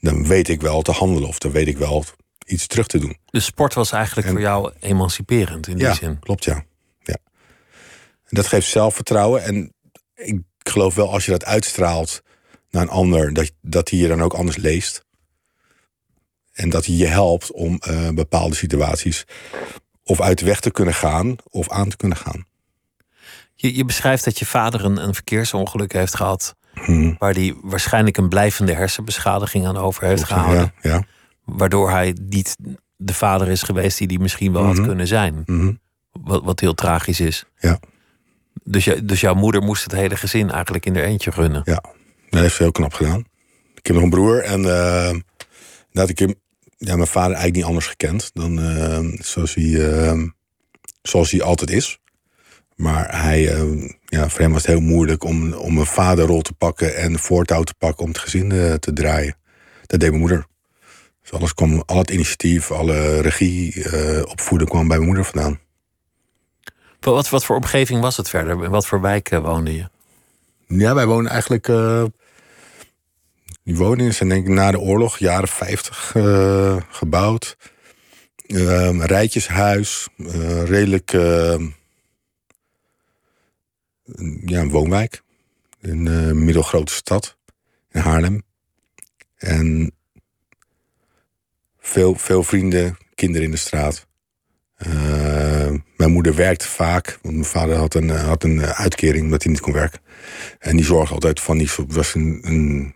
dan weet ik wel te handelen of dan weet ik wel iets terug te doen. De sport was eigenlijk voor jou emanciperend in die ja, zin. Klopt, ja. ja. En dat geeft zelfvertrouwen. En ik geloof wel, als je dat uitstraalt naar een ander, dat, dat hij je dan ook anders leest. En dat hij je helpt om uh, bepaalde situaties of uit de weg te kunnen gaan of aan te kunnen gaan. Je, je beschrijft dat je vader een, een verkeersongeluk heeft gehad. Hmm. Waar hij waarschijnlijk een blijvende hersenbeschadiging aan over heeft gehouden. Ja, ja. Waardoor hij niet de vader is geweest die hij misschien wel had Mhm. kunnen zijn. Wat, wat heel tragisch is. Ja. Dus, dus jouw moeder moest het hele gezin eigenlijk in haar eentje runnen. Ja, dat heeft ze heel knap gedaan. Ik heb nog een broer en uh, dat ik hem, ja, mijn vader eigenlijk niet anders gekend dan uh, zoals, hij, uh, zoals hij altijd is. Maar hij, ja, voor hem was het heel moeilijk om, om een vaderrol te pakken en voortouw te pakken om het gezin te draaien. Dat deed mijn moeder. Dus alles kwam, al het initiatief, alle regie, opvoeden kwam bij mijn moeder vandaan. Wat, wat voor omgeving was het verder? In wat voor wijk woonde je? Ja, wij wonen eigenlijk. Uh, die woningen zijn denk ik na de oorlog, jaren 50, uh, gebouwd. Uh, een rijtjeshuis, redelijk. ja, een woonwijk. In een middelgrote stad, in Haarlem. En veel, veel vrienden, kinderen in de straat. Uh, mijn moeder werkte vaak, want mijn vader had een, had een uitkering omdat hij niet kon werken. En die zorgde altijd van, die was een, een,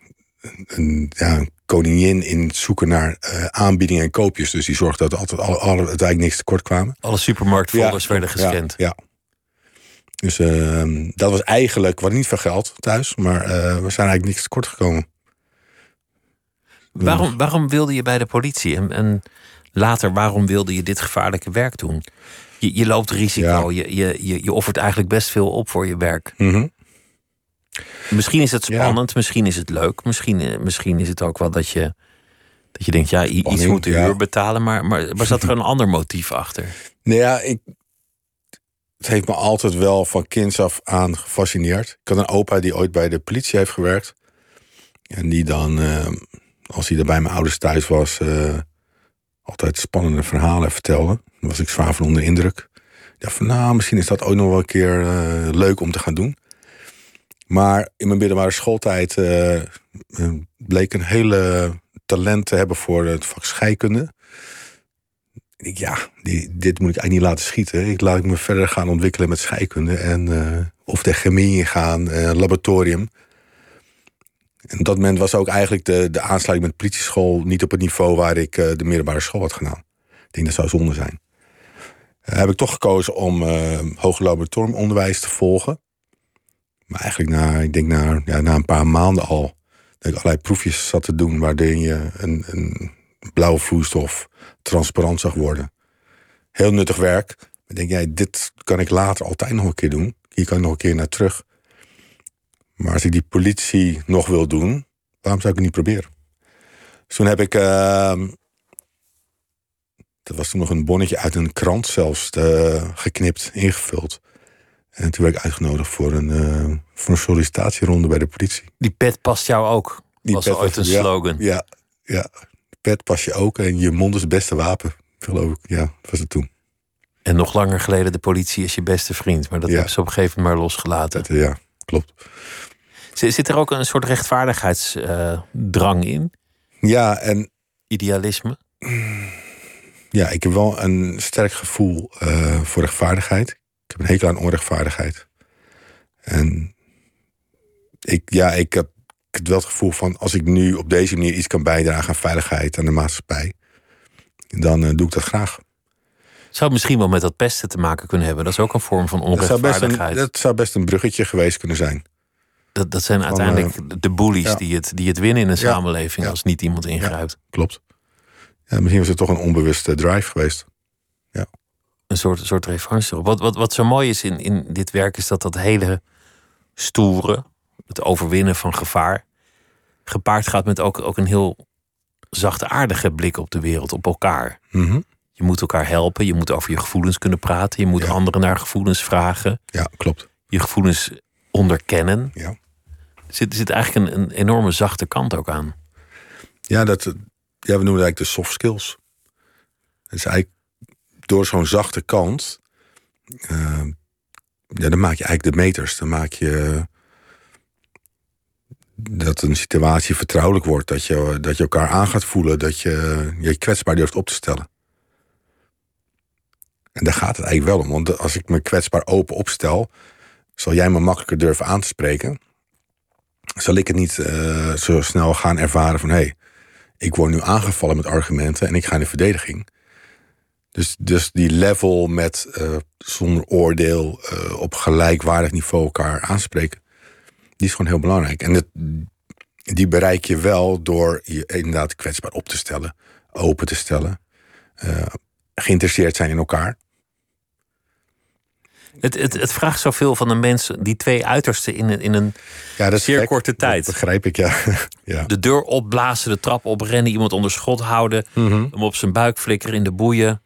een, ja, een koningin in het zoeken naar uh, aanbiedingen en koopjes. Dus die zorgde dat altijd alle, alle, uiteindelijk niks tekort kwamen. Alle supermarktfolders ja, werden gescand. Ja, ja. Dus uh, dat was eigenlijk, wat niet veel geld thuis, maar uh, we zijn eigenlijk niks tekort gekomen. Waarom, waarom wilde je bij de politie? En, en later, waarom wilde je dit gevaarlijke werk doen? Je, je loopt risico, ja. je, je, je, je offert eigenlijk best veel op voor je werk. Mm -hmm. Misschien is het spannend, ja. misschien is het leuk, misschien, misschien is het ook wel dat je, dat je denkt, ja, iets moet de huur betalen, maar, maar, maar zat er een ander motief achter? Nou ja, ik, het heeft me altijd wel van kinds af aan gefascineerd. Ik had een opa die ooit bij de politie heeft gewerkt. En die dan, uh, als hij er bij mijn ouders thuis was, uh, altijd spannende verhalen vertelde. Daar was ik zwaar van onder indruk. Ik dacht van, nou, misschien is dat ook nog wel een keer uh, leuk om te gaan doen. Maar in mijn middelbare schooltijd uh, bleek een hele talent te hebben voor het vak scheikunde. Ik, ja, dit moet ik eigenlijk niet laten schieten. Ik laat ik me verder gaan ontwikkelen met scheikunde. En, uh, of de chemie ingaan, laboratorium. En op dat moment was ook eigenlijk de, de aansluiting met de politieschool niet op het niveau waar ik de middelbare school had gedaan. Ik denk dat zou zonde zijn. heb ik toch gekozen om hoger laboratoriumonderwijs te volgen. Maar eigenlijk na, ik denk na, ja, na een paar maanden al... dat ik allerlei proefjes zat te doen... waardoor je een, een blauwe vloeistof transparant zag worden. Heel nuttig werk. Maar denk jij, dit kan ik later altijd nog een keer doen. Hier kan ik nog een keer naar terug. Maar als ik die politie nog wil doen... waarom zou ik het niet proberen? Dus toen heb ik... Uh, dat was toen nog een bonnetje uit een krant zelfs... Uh, geknipt, ingevuld... En toen werd ik uitgenodigd voor een, uh, voor een sollicitatieronde bij de politie. Die pet past jou ook, Die was ooit een ja, slogan. Ja, ja, pet past je ook en je mond is het beste wapen, geloof ik. Ja, was het toen. En nog langer geleden, de politie is je beste vriend. Maar dat Ja. hebben ze op een gegeven moment maar losgelaten. Dat, ja, klopt. Zit er ook een soort rechtvaardigheidsdrang in? Ja, en idealisme? Ja, ik heb wel een sterk gevoel uh, voor rechtvaardigheid. Ik heb een hekel aan onrechtvaardigheid. En ik, ja, ik heb, ik heb wel het gevoel van als ik nu op deze manier iets kan bijdragen aan veiligheid, aan de maatschappij, dan uh, doe ik dat graag. Zou het misschien wel met dat pesten te maken kunnen hebben? Dat is ook een vorm van onrechtvaardigheid. Dat zou best een, dat zou best een bruggetje geweest kunnen zijn. Dat, dat zijn uiteindelijk uh, de bullies die, het, die het winnen in een ja, samenleving als niet iemand ingrijpt. klopt. Ja, misschien was het toch een onbewuste drive geweest. Ja. Een soort, soort revanche. Wat, wat, wat zo mooi is in, in dit werk is dat dat hele stoere, het overwinnen van gevaar, gepaard gaat met ook, ook een heel zachtaardige blik op de wereld, op elkaar. Mm -hmm. Je moet elkaar helpen, je moet over je gevoelens kunnen praten, je moet Ja. anderen naar gevoelens vragen, Ja, klopt. je gevoelens onderkennen. Ja. Er zit, er zit eigenlijk een, een enorme zachte kant ook aan. Ja, dat, ja, we noemen het eigenlijk de soft skills. Het is eigenlijk door zo'n zachte kant. eh, ja, dan maak je eigenlijk de meters. Dan maak je dat een situatie vertrouwelijk wordt. Dat je, dat je elkaar aan gaat voelen. Dat je je kwetsbaar durft op te stellen. En daar gaat het eigenlijk wel om. Want als ik me kwetsbaar open opstel, zal jij me makkelijker durven aan te spreken. Zal ik het niet eh, zo snel gaan ervaren van hé, hey, ik word nu aangevallen met argumenten en ik ga in de verdediging. Dus, dus die level met eh, zonder oordeel eh, op gelijkwaardig niveau elkaar aanspreken, die is gewoon heel belangrijk. En die bereik je wel door je inderdaad kwetsbaar op te stellen, open te stellen, eh, geïnteresseerd zijn in elkaar. Het, het, het vraagt zoveel van een mens, die twee uitersten in een, in een Ja, dat zeer gek. korte tijd. Dat begrijp ik, ja. ja. De deur opblazen, de trap oprennen, iemand onder schot houden, Mhm. hem op zijn buik flikkeren in de boeien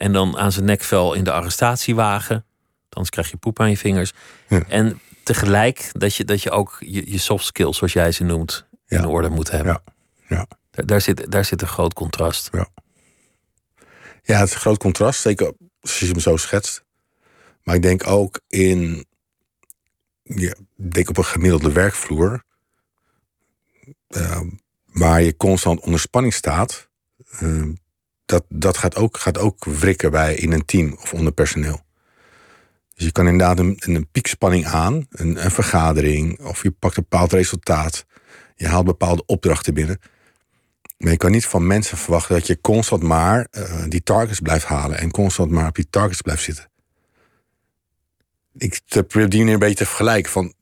en dan aan zijn nekvel in de arrestatiewagen. Anders krijg je poep aan je vingers. Ja. En tegelijk dat je, dat je ook je, je soft skills, zoals jij ze noemt, in Ja. orde moet hebben. Ja. Ja. Daar, daar, zit, daar zit een groot contrast. Ja, het is een groot contrast, zeker als je hem zo schetst. Maar ik denk ook in, ja, ik denk op een gemiddelde werkvloer, eh, waar je constant onder spanning staat, eh, dat, dat gaat, ook, gaat ook wrikken bij in een team of onder personeel. Dus je kan inderdaad een, een piekspanning aan, een, vergadering, of je pakt een bepaald resultaat, je haalt bepaalde opdrachten binnen. Maar je kan niet van mensen verwachten dat je constant maar eh, die targets blijft halen en constant maar op die targets blijft zitten. Ik probeer die manier een beetje te vergelijken. Van,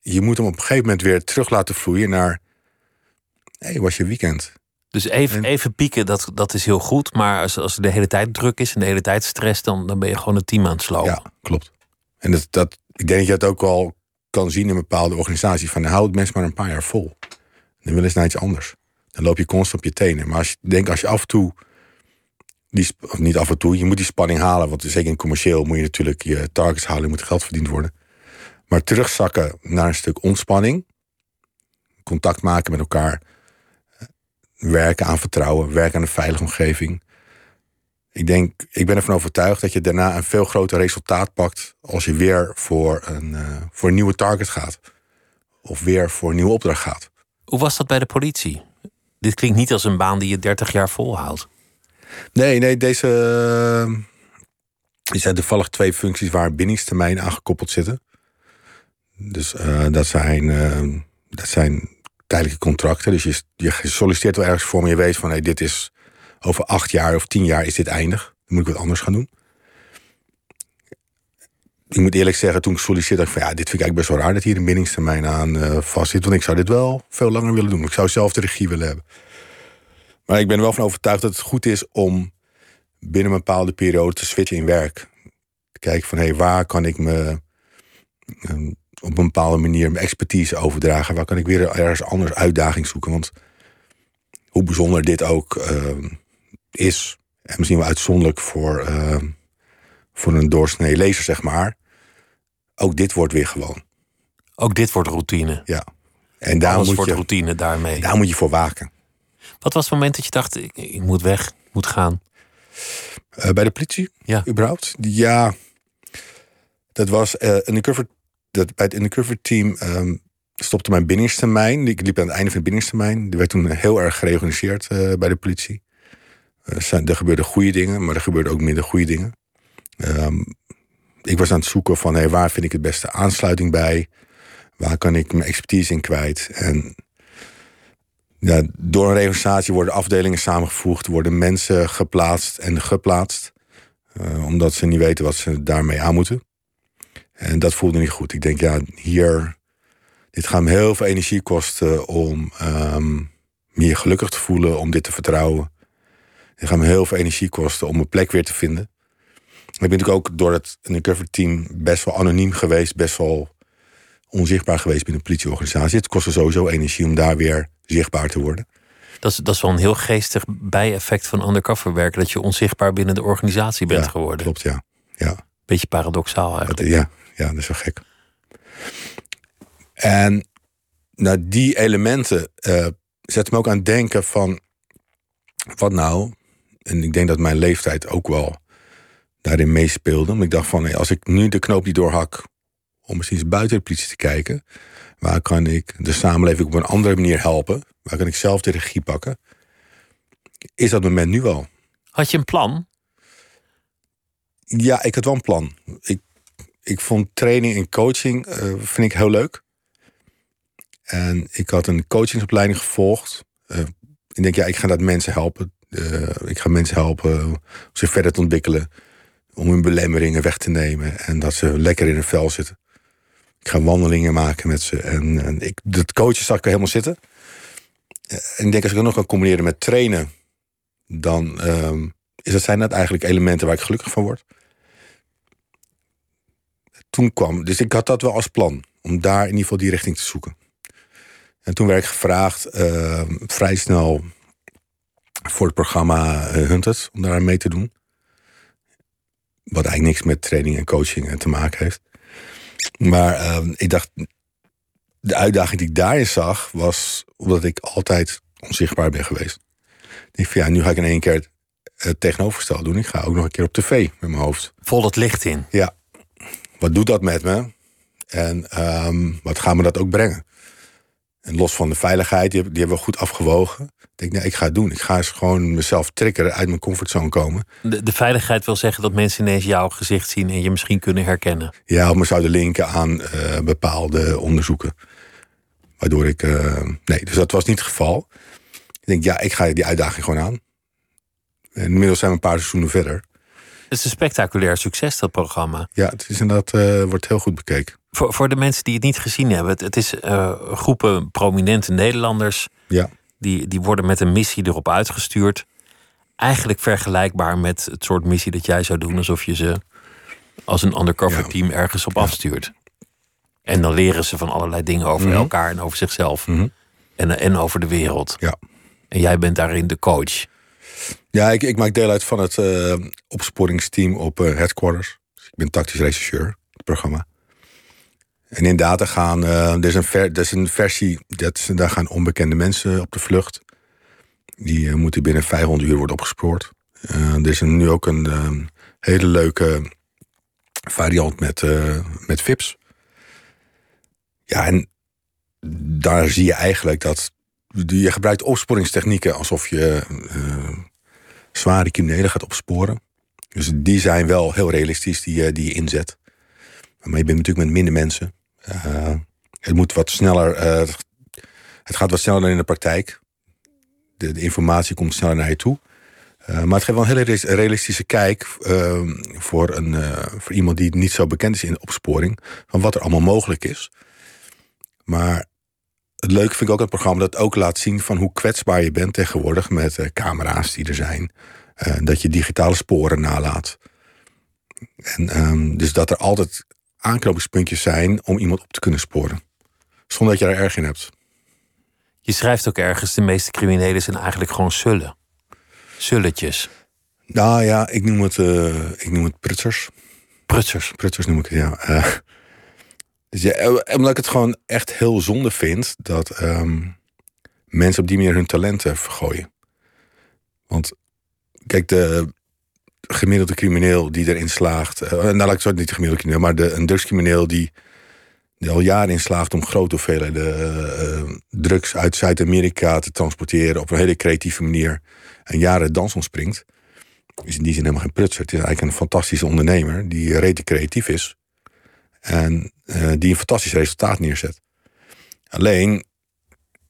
je moet hem op een gegeven moment weer terug laten vloeien naar. Hé, was je weekend? Dus even, En- even pieken, dat, dat is heel goed. Maar als, als er de hele tijd druk is en de hele tijd stress, dan, dan ben je gewoon het team aan het slopen. Ja, klopt. En dat, dat, ik denk dat je dat ook wel kan zien in bepaalde organisaties. Van hou het mensen maar een paar jaar vol. Dan willen ze naar iets anders. Dan loop je constant op je tenen. Maar als je, denk als je af en toe. Die, of niet af en toe, je moet die spanning halen. Want zeker in commercieel moet je natuurlijk je targets halen. Er moet geld verdiend worden. Maar terugzakken naar een stuk ontspanning. Contact maken met elkaar. Werken aan vertrouwen. Werken aan een veilige omgeving. Ik denk, ik ben ervan overtuigd dat je daarna een veel groter resultaat pakt. als je weer voor een, eh, voor een nieuwe target gaat. Of weer voor een nieuwe opdracht gaat. Hoe was dat bij de politie? Dit klinkt niet als een baan die je 30 jaar volhoudt. Nee, nee, deze. eh, Er zijn toevallig twee functies waar binningstermijn aan gekoppeld zitten. Dus eh, dat, zijn, dat zijn tijdelijke contracten. Dus je, solliciteert wel ergens voor, maar je weet van hey, dit is over acht jaar of tien jaar is dit eindig. Dan moet ik wat anders gaan doen. Ik moet eerlijk zeggen, toen ik solliciteerde, ik van ja, dit vind ik eigenlijk best wel raar dat hier een binningstermijn aan eh vast zit. Want ik zou dit wel veel langer willen doen. Ik zou zelf de regie willen hebben. Maar ik ben er wel van overtuigd dat het goed is om binnen een bepaalde periode te switchen in werk. Te kijken van hé, hey, waar kan ik me eh, op een bepaalde manier mijn expertise overdragen? Waar kan ik weer ergens anders uitdaging zoeken? Want hoe bijzonder dit ook eh, is, en misschien wel uitzonderlijk voor, eh, voor een doorsnee lezer, zeg maar. Ook dit wordt weer gewoon. Ook dit wordt routine. Ja. En daar Alles moet, wordt je, routine daarmee. daar moet je voor waken. Wat was het moment dat je dacht, ik, ik moet weg, ik moet gaan? Eh, bij de politie? Ja. Überhaupt? Ja. Dat was eh undercover. Dat, bij het undercover team. ehm, stopte mijn binningstermijn. Ik liep aan het einde van de binningstermijn. Die werd toen heel erg gereorganiseerd uh, bij de politie. Uh, er gebeurden goede dingen, maar er gebeurden ook minder goede dingen. Um, ik was aan het zoeken van hey, waar vind ik het beste aansluiting bij? Waar kan ik mijn expertise in kwijt? En ja, door een reorganisatie worden afdelingen samengevoegd, worden mensen geplaatst en geplaatst. Uh, omdat ze niet weten wat ze daarmee aan moeten. En dat voelde niet goed. Ik denk, ja, hier, dit gaat me heel veel energie kosten om um, me gelukkig te voelen, om dit te vertrouwen. Het gaat me heel veel energie kosten om mijn plek weer te vinden. Ik ben natuurlijk ook door het undercover team best wel anoniem geweest, best wel onzichtbaar geweest binnen de politieorganisatie. Het kostte sowieso energie om daar weer zichtbaar te worden. Dat is, dat is wel een heel geestig bijeffect van undercover werken, dat je onzichtbaar binnen de organisatie bent ja, geworden. Klopt, ja. ja. Beetje paradoxaal eigenlijk. Ja, ja, dat is wel gek. En nou, die elementen uh, zetten me ook aan het denken van... wat nou, en ik denk dat mijn leeftijd ook wel daarin meespeelde. Want ik dacht van, als ik nu de knoop niet doorhak... om misschien eens buiten de politie te kijken... waar kan ik de samenleving op een andere manier helpen? Waar kan ik zelf de regie pakken? Is dat moment nu al? Had je een plan? Ja, ik had wel een plan. Ik ik vond training en coaching uh, vind ik heel leuk. En ik had een coachingsopleiding gevolgd. Uh, ik denk, ja, ik ga dat mensen helpen. Uh, ik ga mensen helpen om zich verder te ontwikkelen. Om hun belemmeringen weg te nemen. En dat ze lekker in hun vel zitten. Ik ga wandelingen maken met ze. En, en ik, dat coachen zag ik helemaal zitten. En ik denk, als ik dat nog kan combineren met trainen... dan um, is dat, zijn dat eigenlijk elementen waar ik gelukkig van word toen kwam. Dus ik had dat wel als plan. Om daar in ieder geval die richting te zoeken. En toen werd ik gevraagd uh, vrij snel voor het programma uh, Hunted. Om daar mee te doen. Wat eigenlijk niks met training en coaching te maken heeft. Maar uh, ik dacht, de uitdaging die ik daarin zag, was omdat ik altijd onzichtbaar ben geweest. Ik dacht van ja, nu ga ik in één keer het tegenovergestelde doen. Ik ga ook nog een keer op tv met mijn hoofd. Vol het licht in. Ja, wat doet dat met me? En um, wat gaat me dat ook brengen? En los van de veiligheid, die, die hebben we goed afgewogen. Ik denk, nee, ik ga het doen. Ik ga eens gewoon mezelf triggeren, uit mijn comfortzone komen. De, de, veiligheid wil zeggen dat mensen ineens jouw gezicht zien en je misschien kunnen herkennen. Ja, of me zouden linken aan uh, bepaalde onderzoeken. Waardoor ik. Uh, nee, dus dat was niet het geval. Ik denk, ja, ik ga die uitdaging gewoon aan. En inmiddels zijn we een paar seizoenen verder. Het is een spectaculair succes, dat programma. Ja, het is inderdaad, uh, wordt heel goed bekeken. Voor, voor de mensen die het niet gezien hebben, het, het is uh, groepen prominente Nederlanders. Ja. Die, die worden met een missie erop uitgestuurd. Eigenlijk vergelijkbaar met het soort missie dat jij zou doen, alsof je ze als een undercover ja. team ergens op ja. afstuurt. En dan leren ze van allerlei dingen over Mhm. elkaar en over zichzelf. En, en over de wereld. Ja. En jij bent daarin de coach. Ja, ik, ik maak deel uit van het uh, opsporingsteam op uh, headquarters. Dus ik ben tactisch rechercheur, het programma. En inderdaad, er, gaan, uh, er, is een er is een versie, dat, daar gaan onbekende mensen op de vlucht. Die moeten binnen 500 uur worden opgespoord. er is nu ook een hele leuke variant met, met VIPs. Ja, en daar zie je eigenlijk dat je gebruikt opsporingstechnieken alsof je uh, zware criminelen gaat opsporen. Dus die zijn wel heel realistisch die, die je inzet. Maar je bent natuurlijk met minder mensen. Uh, het moet wat sneller. Het gaat wat sneller in de praktijk. De, informatie komt sneller naar je toe. Maar het geeft wel een hele realistische kijk voor, een, voor iemand die niet zo bekend is in opsporing. Van wat er allemaal mogelijk is. Maar het leuke vind ik ook het programma dat ook laat zien van hoe kwetsbaar je bent tegenwoordig met uh, camera's die er zijn. Uh, dat je digitale sporen nalaat. En um, dus dat er altijd aanknopingspuntjes zijn om iemand op te kunnen sporen. Zonder dat je er erg in hebt. Je schrijft ook ergens, de meeste criminelen zijn eigenlijk gewoon zullen. Zulletjes. Nou ja, ik noem het, uh, ik noem het prutsers. Prutsers? Prutsers noem ik het, ja. Dus ja, omdat ik het gewoon echt heel zonde vind dat um, mensen op die manier hun talenten vergooien. Want kijk, de gemiddelde crimineel die erin slaagt. Uh, nou, laat ik het niet de gemiddelde crimineel, maar de, een drugscrimineel die, die al jaren in slaagt om grote hoeveelheden uh, drugs uit Zuid-Amerika te transporteren op een hele creatieve manier en jaren dans ontspringt, is in die zin helemaal geen prutser. Het is eigenlijk een fantastische ondernemer die rete creatief is en uh, die een fantastisch resultaat neerzet. Alleen,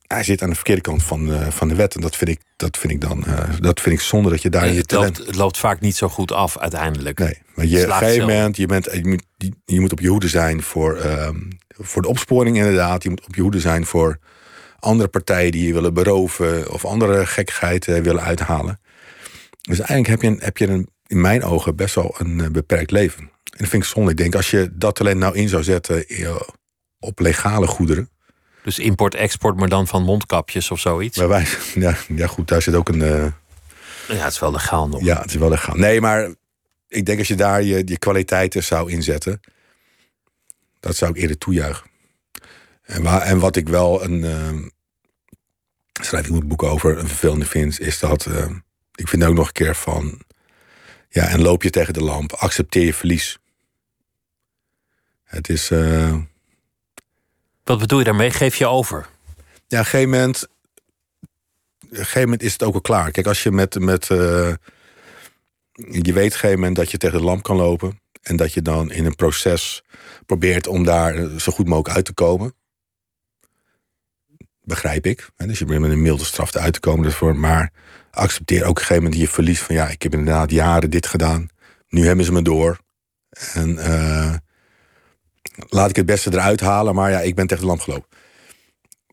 hij zit aan de verkeerde kant van, uh, van de wet. En dat vind ik, dat vind ik dan dat vind ik zonde dat je daar nee, je het, loopt, het loopt vaak niet zo goed af uiteindelijk. Nee, maar je, op een gegeven moment, je, bent, je, moet, je moet op je hoede zijn voor, uh, voor de opsporing inderdaad. Je moet op je hoede zijn voor andere partijen die je willen beroven... of andere gekkigheid uh, willen uithalen. Dus eigenlijk heb je, een, heb je een, in mijn ogen best wel een uh, beperkt leven. En dat vind ik zonde. Ik denk, als je dat talent nou in zou zetten op legale goederen... Dus import-export, maar dan van mondkapjes of zoiets? Maar wij, ja, ja, goed, daar zit ook een... Uh... Ja, het is wel legaal nog. Ja, het is wel legaal. Nee, maar ik denk als je daar je, je kwaliteiten zou inzetten... dat zou ik eerder toejuichen. En, waar, en wat ik wel een... Uh, schrijf ik een boek over, een vervelende vind... is dat... Uh, ik vind ook nog een keer van... Ja, en loop je tegen de lamp. Accepteer je verlies. Het is... Uh, wat bedoel je daarmee? Geef je over? Ja, op een gegeven moment, op een gegeven moment is het ook al klaar. Kijk, als je met. met uh, je weet op een gegeven moment dat je tegen de lamp kan lopen. En dat je dan in een proces probeert om daar zo goed mogelijk uit te komen. Begrijp ik. Dus je probeert met een milde straf eruit te komen. Ervoor, maar accepteer ook een gegeven moment je verlies van ja, ik heb inderdaad jaren dit gedaan. Nu hebben ze me door. En uh, laat ik het beste eruit halen. Maar ja, ik ben tegen de lamp gelopen.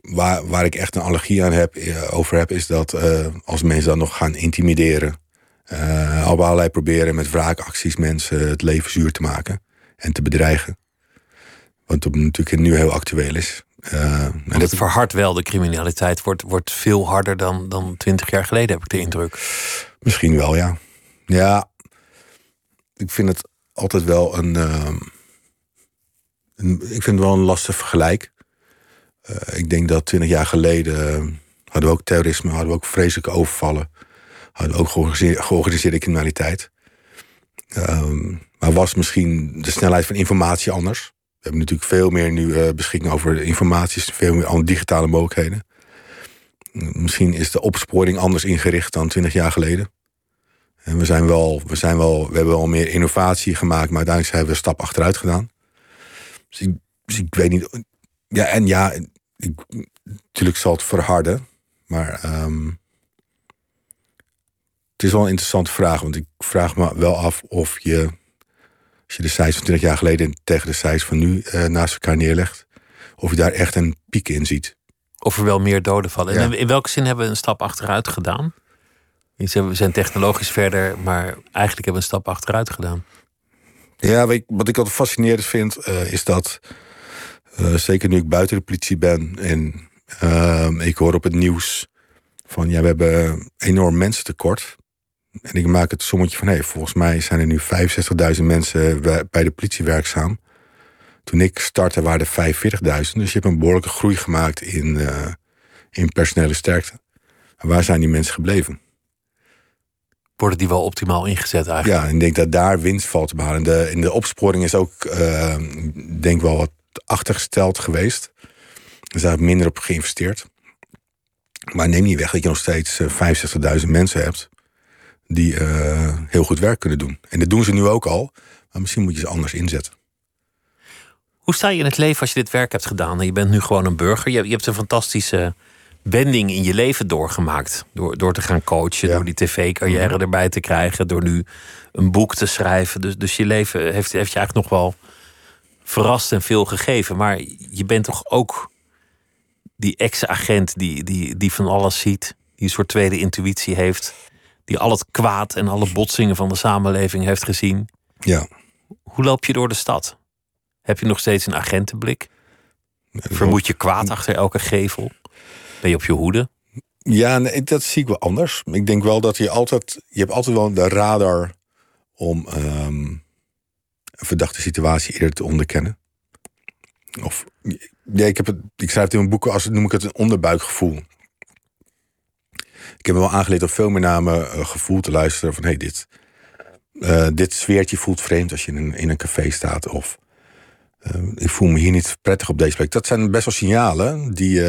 Waar, waar ik echt een allergie aan heb, over heb, is dat uh, als mensen dan nog gaan intimideren. Op allerlei proberen met wraakacties mensen het leven zuur te maken. En te bedreigen. Wat natuurlijk nu heel actueel is. Uh, en het verhardt wel, de criminaliteit wordt, wordt veel harder dan, dan 20 jaar geleden, heb ik de indruk. Misschien wel, ja. Ja, ik vind het altijd wel een. Uh, een ik vind het wel een lastig vergelijk. Uh, ik denk dat 20 jaar geleden hadden we ook terrorisme, hadden we ook vreselijke overvallen. Hadden we ook georganiseerde, georganiseerde criminaliteit. Um, maar was misschien de snelheid van informatie anders? We hebben natuurlijk veel meer nu uh, beschikking over informatie, veel meer digitale mogelijkheden. Misschien is de opsporing anders ingericht dan 20 jaar geleden. En we, zijn wel, we, zijn wel, we hebben wel meer innovatie gemaakt, maar uiteindelijk hebben we een stap achteruit gedaan. Dus ik, dus ik weet niet. Ja, en ja, natuurlijk zal het verharden. Maar um, het is wel een interessante vraag. Want ik vraag me wel af of je, als je de cijfers van 20 jaar geleden tegen de cijfers van nu uh, naast elkaar neerlegt, of je daar echt een piek in ziet. Of er wel meer doden vallen. Ja. En in welke zin hebben we een stap achteruit gedaan? We zijn technologisch verder, maar eigenlijk hebben we een stap achteruit gedaan. Ja, wat ik, wat ik altijd fascinerend vind, uh, is dat, uh, zeker nu ik buiten de politie ben en uh, ik hoor op het nieuws van ja, we hebben enorm mensentekort. En ik maak het sommetje van, hé, hey, volgens mij zijn er nu 65.000 mensen bij de politie werkzaam. Toen ik startte waren er 45.000. Dus je hebt een behoorlijke groei gemaakt in, uh, in personele sterkte. En waar zijn die mensen gebleven? Worden die wel optimaal ingezet eigenlijk? Ja, en ik denk dat daar winst valt te behalen. De, in de opsporing is ook, uh, denk wel wat achtergesteld geweest. Er is daar minder op geïnvesteerd. Maar neem niet weg dat je nog steeds uh, 65.000 mensen hebt die uh, heel goed werk kunnen doen. En dat doen ze nu ook al, maar misschien moet je ze anders inzetten. Hoe sta je in het leven als je dit werk hebt gedaan? En je bent nu gewoon een burger. Je, je hebt een fantastische wending in je leven doorgemaakt. Door, door te gaan coachen, ja. door die tv-carrière mm. erbij te krijgen, door nu een boek te schrijven. Dus, dus je leven heeft, heeft je eigenlijk nog wel verrast en veel gegeven. Maar je bent toch ook die ex-agent die, die, die van alles ziet, die een soort tweede intuïtie heeft, die al het kwaad en alle botsingen van de samenleving heeft gezien. Ja. Hoe loop je door de stad? Heb je nog steeds een agentenblik? Vermoed je kwaad achter elke gevel? Ben je op je hoede? Ja, nee, dat zie ik wel anders. Ik denk wel dat je altijd, je hebt altijd wel de radar om um, een verdachte situatie eerder te onderkennen. Of ja, ik, heb het, ik schrijf het in mijn boeken als noem ik het een onderbuikgevoel. Ik heb me wel aangeleerd om veel meer naar mijn uh, gevoel te luisteren. Van hey, dit, uh, dit sfeertje voelt vreemd als je in een, in een café staat. Of ehm, ik voel me hier niet prettig op deze plek. Dat zijn best wel signalen die,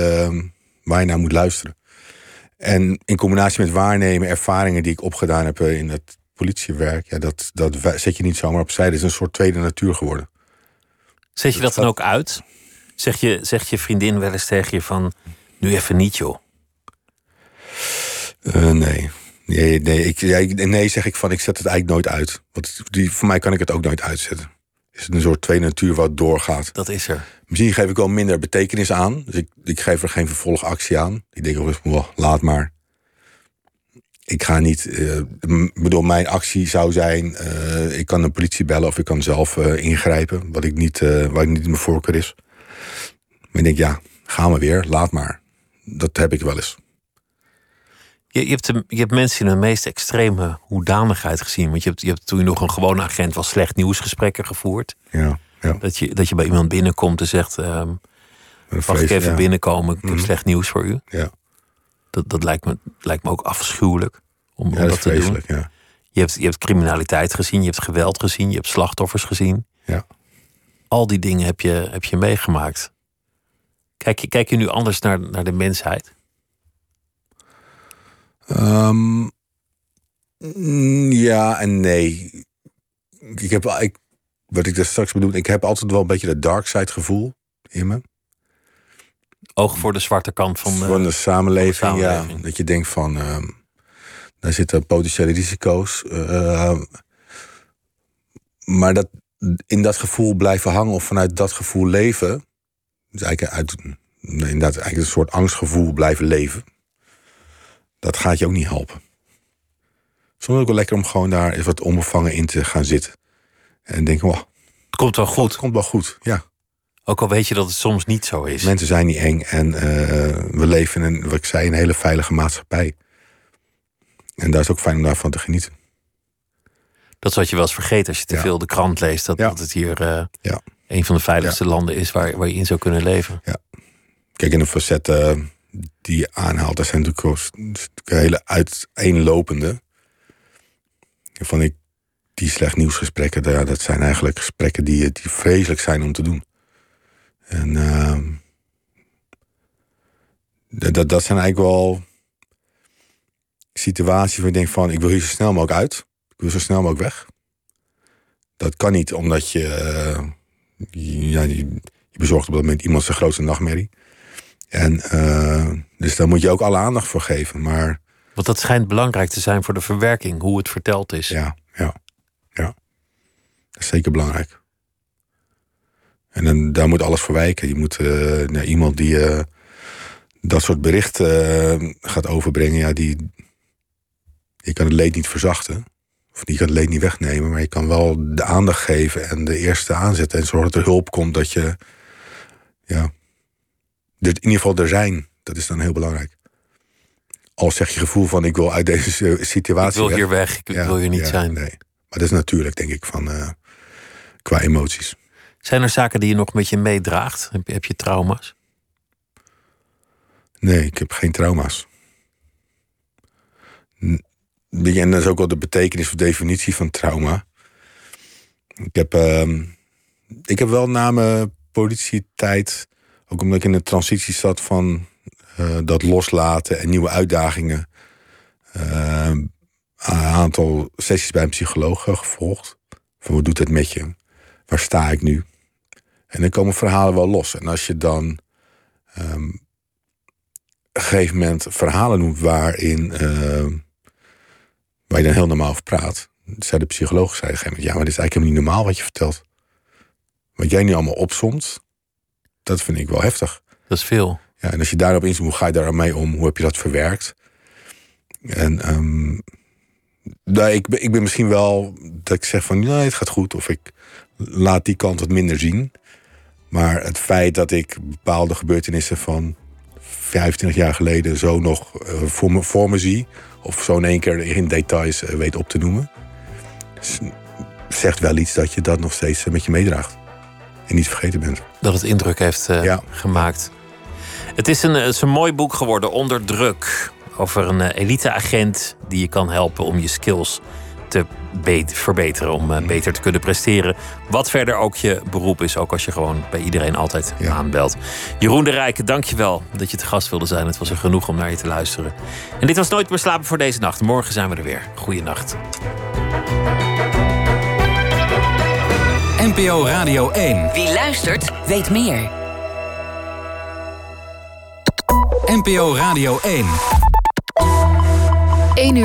waar je naar moet luisteren. En in combinatie met waarnemen, ervaringen die ik opgedaan heb in het politiewerk, ja, dat, dat zet je niet zomaar opzij. Dat is een soort tweede natuur geworden. Zet je dat dan ook uit? Zeg je, zeg je vriendin wel eens tegen je van, nu even niet joh? Uh, nee. Nee, nee, ik, nee, zeg ik van, ik zet het eigenlijk nooit uit. Want die, voor mij kan ik het ook nooit uitzetten. Het is een soort tweede natuur wat doorgaat. Dat is er. Misschien geef ik wel minder betekenis aan. Dus ik, ik geef er geen vervolgactie aan. Ik denk, oh, laat maar. Ik ga niet. Uh, bedoel, mijn actie zou zijn: uh, ik kan de politie bellen of ik kan zelf uh, ingrijpen. Wat ik niet, wat niet mijn voorkeur is. Maar ik denk, ja, gaan we weer, laat maar. Dat heb ik wel eens. Je, je, hebt, je hebt mensen in de meest extreme hoedanigheid gezien. Want je hebt, je hebt toen je nog een gewone agent was slecht nieuwsgesprekken gevoerd. Ja, ja. Dat, je, dat je bij iemand binnenkomt en zegt: um, Mag ik even binnenkomen? Ik heb mm -hmm. slecht nieuws voor u. Ja. Dat, dat lijkt, me, lijkt me ook afschuwelijk om, om dat, te doen. Ja. Je, hebt, je hebt criminaliteit gezien, je hebt geweld gezien, je hebt slachtoffers gezien. Ja. Al die dingen heb je, heb je meegemaakt. Kijk je, kijk je nu anders naar, naar de mensheid? Um, ja en nee. Ik heb, ik, wat ik daar straks bedoel, ik heb altijd wel een beetje dat dark side gevoel in me. Oog voor de zwarte kant van de, van de, samenleving, van de samenleving. Ja, dat je denkt van, uh, daar zitten potentiële risico's. Uh, maar dat, in dat gevoel blijven hangen of vanuit dat gevoel leven. Dus eigenlijk uit, inderdaad, eigenlijk een soort angstgevoel blijven leven dat gaat je ook niet helpen. Soms ook wel lekker om gewoon daar eens wat onbevangen in te gaan zitten. En denken, wow, het komt wel goed. Het komt wel goed, ja. Ook al weet je dat het soms niet zo is. Mensen zijn niet eng en uh, we leven in een, wat ik zei, een hele veilige maatschappij. En daar is ook fijn om daarvan te genieten. Dat is wat je wel eens vergeet als je te ja. veel de krant leest. Dat, ja. dat het hier uh, ja. een van de veiligste landen is waar, waar je in zou kunnen leven. Ja. Kijk, in een facet uh, die je aanhaalt, dat zijn natuurlijk hele uiteenlopende. Van ik, die slecht nieuwsgesprekken, ja, dat zijn eigenlijk gesprekken die, die vreselijk zijn om te doen. En uh, dat, dat zijn eigenlijk wel situaties waar je denkt van, ik wil hier zo snel mogelijk uit. Ik wil zo snel mogelijk weg. Dat kan niet omdat je, ja, je, je bezorgt op dat moment iemand zijn grootste nachtmerrie. En uh, dus daar moet je ook alle aandacht voor geven. Maar, Want dat schijnt belangrijk te zijn voor de verwerking, hoe het verteld is. Ja, ja, ja. Dat is zeker belangrijk. En dan, daar moet alles voor wijken. Je moet uh, nou, iemand die uh, dat soort berichten gaat overbrengen, ja, die. Je kan het leed niet verzachten. Of die kan het leed niet wegnemen, maar je kan wel de aandacht geven en de eerste aanzetten. En zorgen dat er hulp komt dat je. Ja, in ieder geval er zijn. Dat is dan heel belangrijk. Als zeg je gevoel van ik wil uit deze situatie. Ik wil hier weg, ik ja, wil hier niet ja, zijn. Nee. Maar dat is natuurlijk, denk ik, van uh, qua emoties. Zijn er zaken die je nog met je meedraagt? Heb je, heb je trauma's? Nee, ik heb geen trauma's. En dat is ook wel de betekenis of definitie van trauma. Ik heb, uh, ik heb wel na mijn politietijd ook omdat ik in de transitie zat van uh, dat loslaten en nieuwe uitdagingen. Uh, een aantal sessies bij een psycholoog gevolgd. Van wat doet het met je? Waar sta ik nu? En dan komen verhalen wel los. En als je dan um, een gegeven moment verhalen noemt waarin uh, waar je dan heel normaal over praat. Zei de psycholoog zei op een gegeven moment, ja, maar dit is eigenlijk helemaal niet normaal wat je vertelt. Wat jij nu allemaal opsomt, dat vind ik wel heftig. Dat is veel. Ja, en als je daarop inzoomt, hoe ga je daar mee om? Hoe heb je dat verwerkt? En um, nou, ik, ben, ik ben misschien wel dat ik zeg van nee, het gaat goed. Of ik laat die kant wat minder zien. Maar het feit dat ik bepaalde gebeurtenissen van 25 jaar geleden zo nog uh, voor, me, voor me zie. Of zo in één keer in details uh, weet op te noemen. Zegt wel iets dat je dat nog steeds met je meedraagt en niet vergeten bent. Dat het indruk heeft uh, ja. gemaakt. Het is, een, het is een mooi boek geworden, Onder Druk. Over een uh, eliteagent die je kan helpen om je skills te verbeteren. Om uh, beter te kunnen presteren. Wat verder ook je beroep is. Ook als je gewoon bij iedereen altijd aanbelt. Jeroen de Rijken, dankjewel dat je te gast wilde zijn. Het was er genoeg om naar je te luisteren. En dit was Nooit meer slapen voor deze nacht. Morgen zijn we er weer. Goeienacht. NPO Radio 1. Wie luistert, weet meer. NPO Radio 1. 1 uur.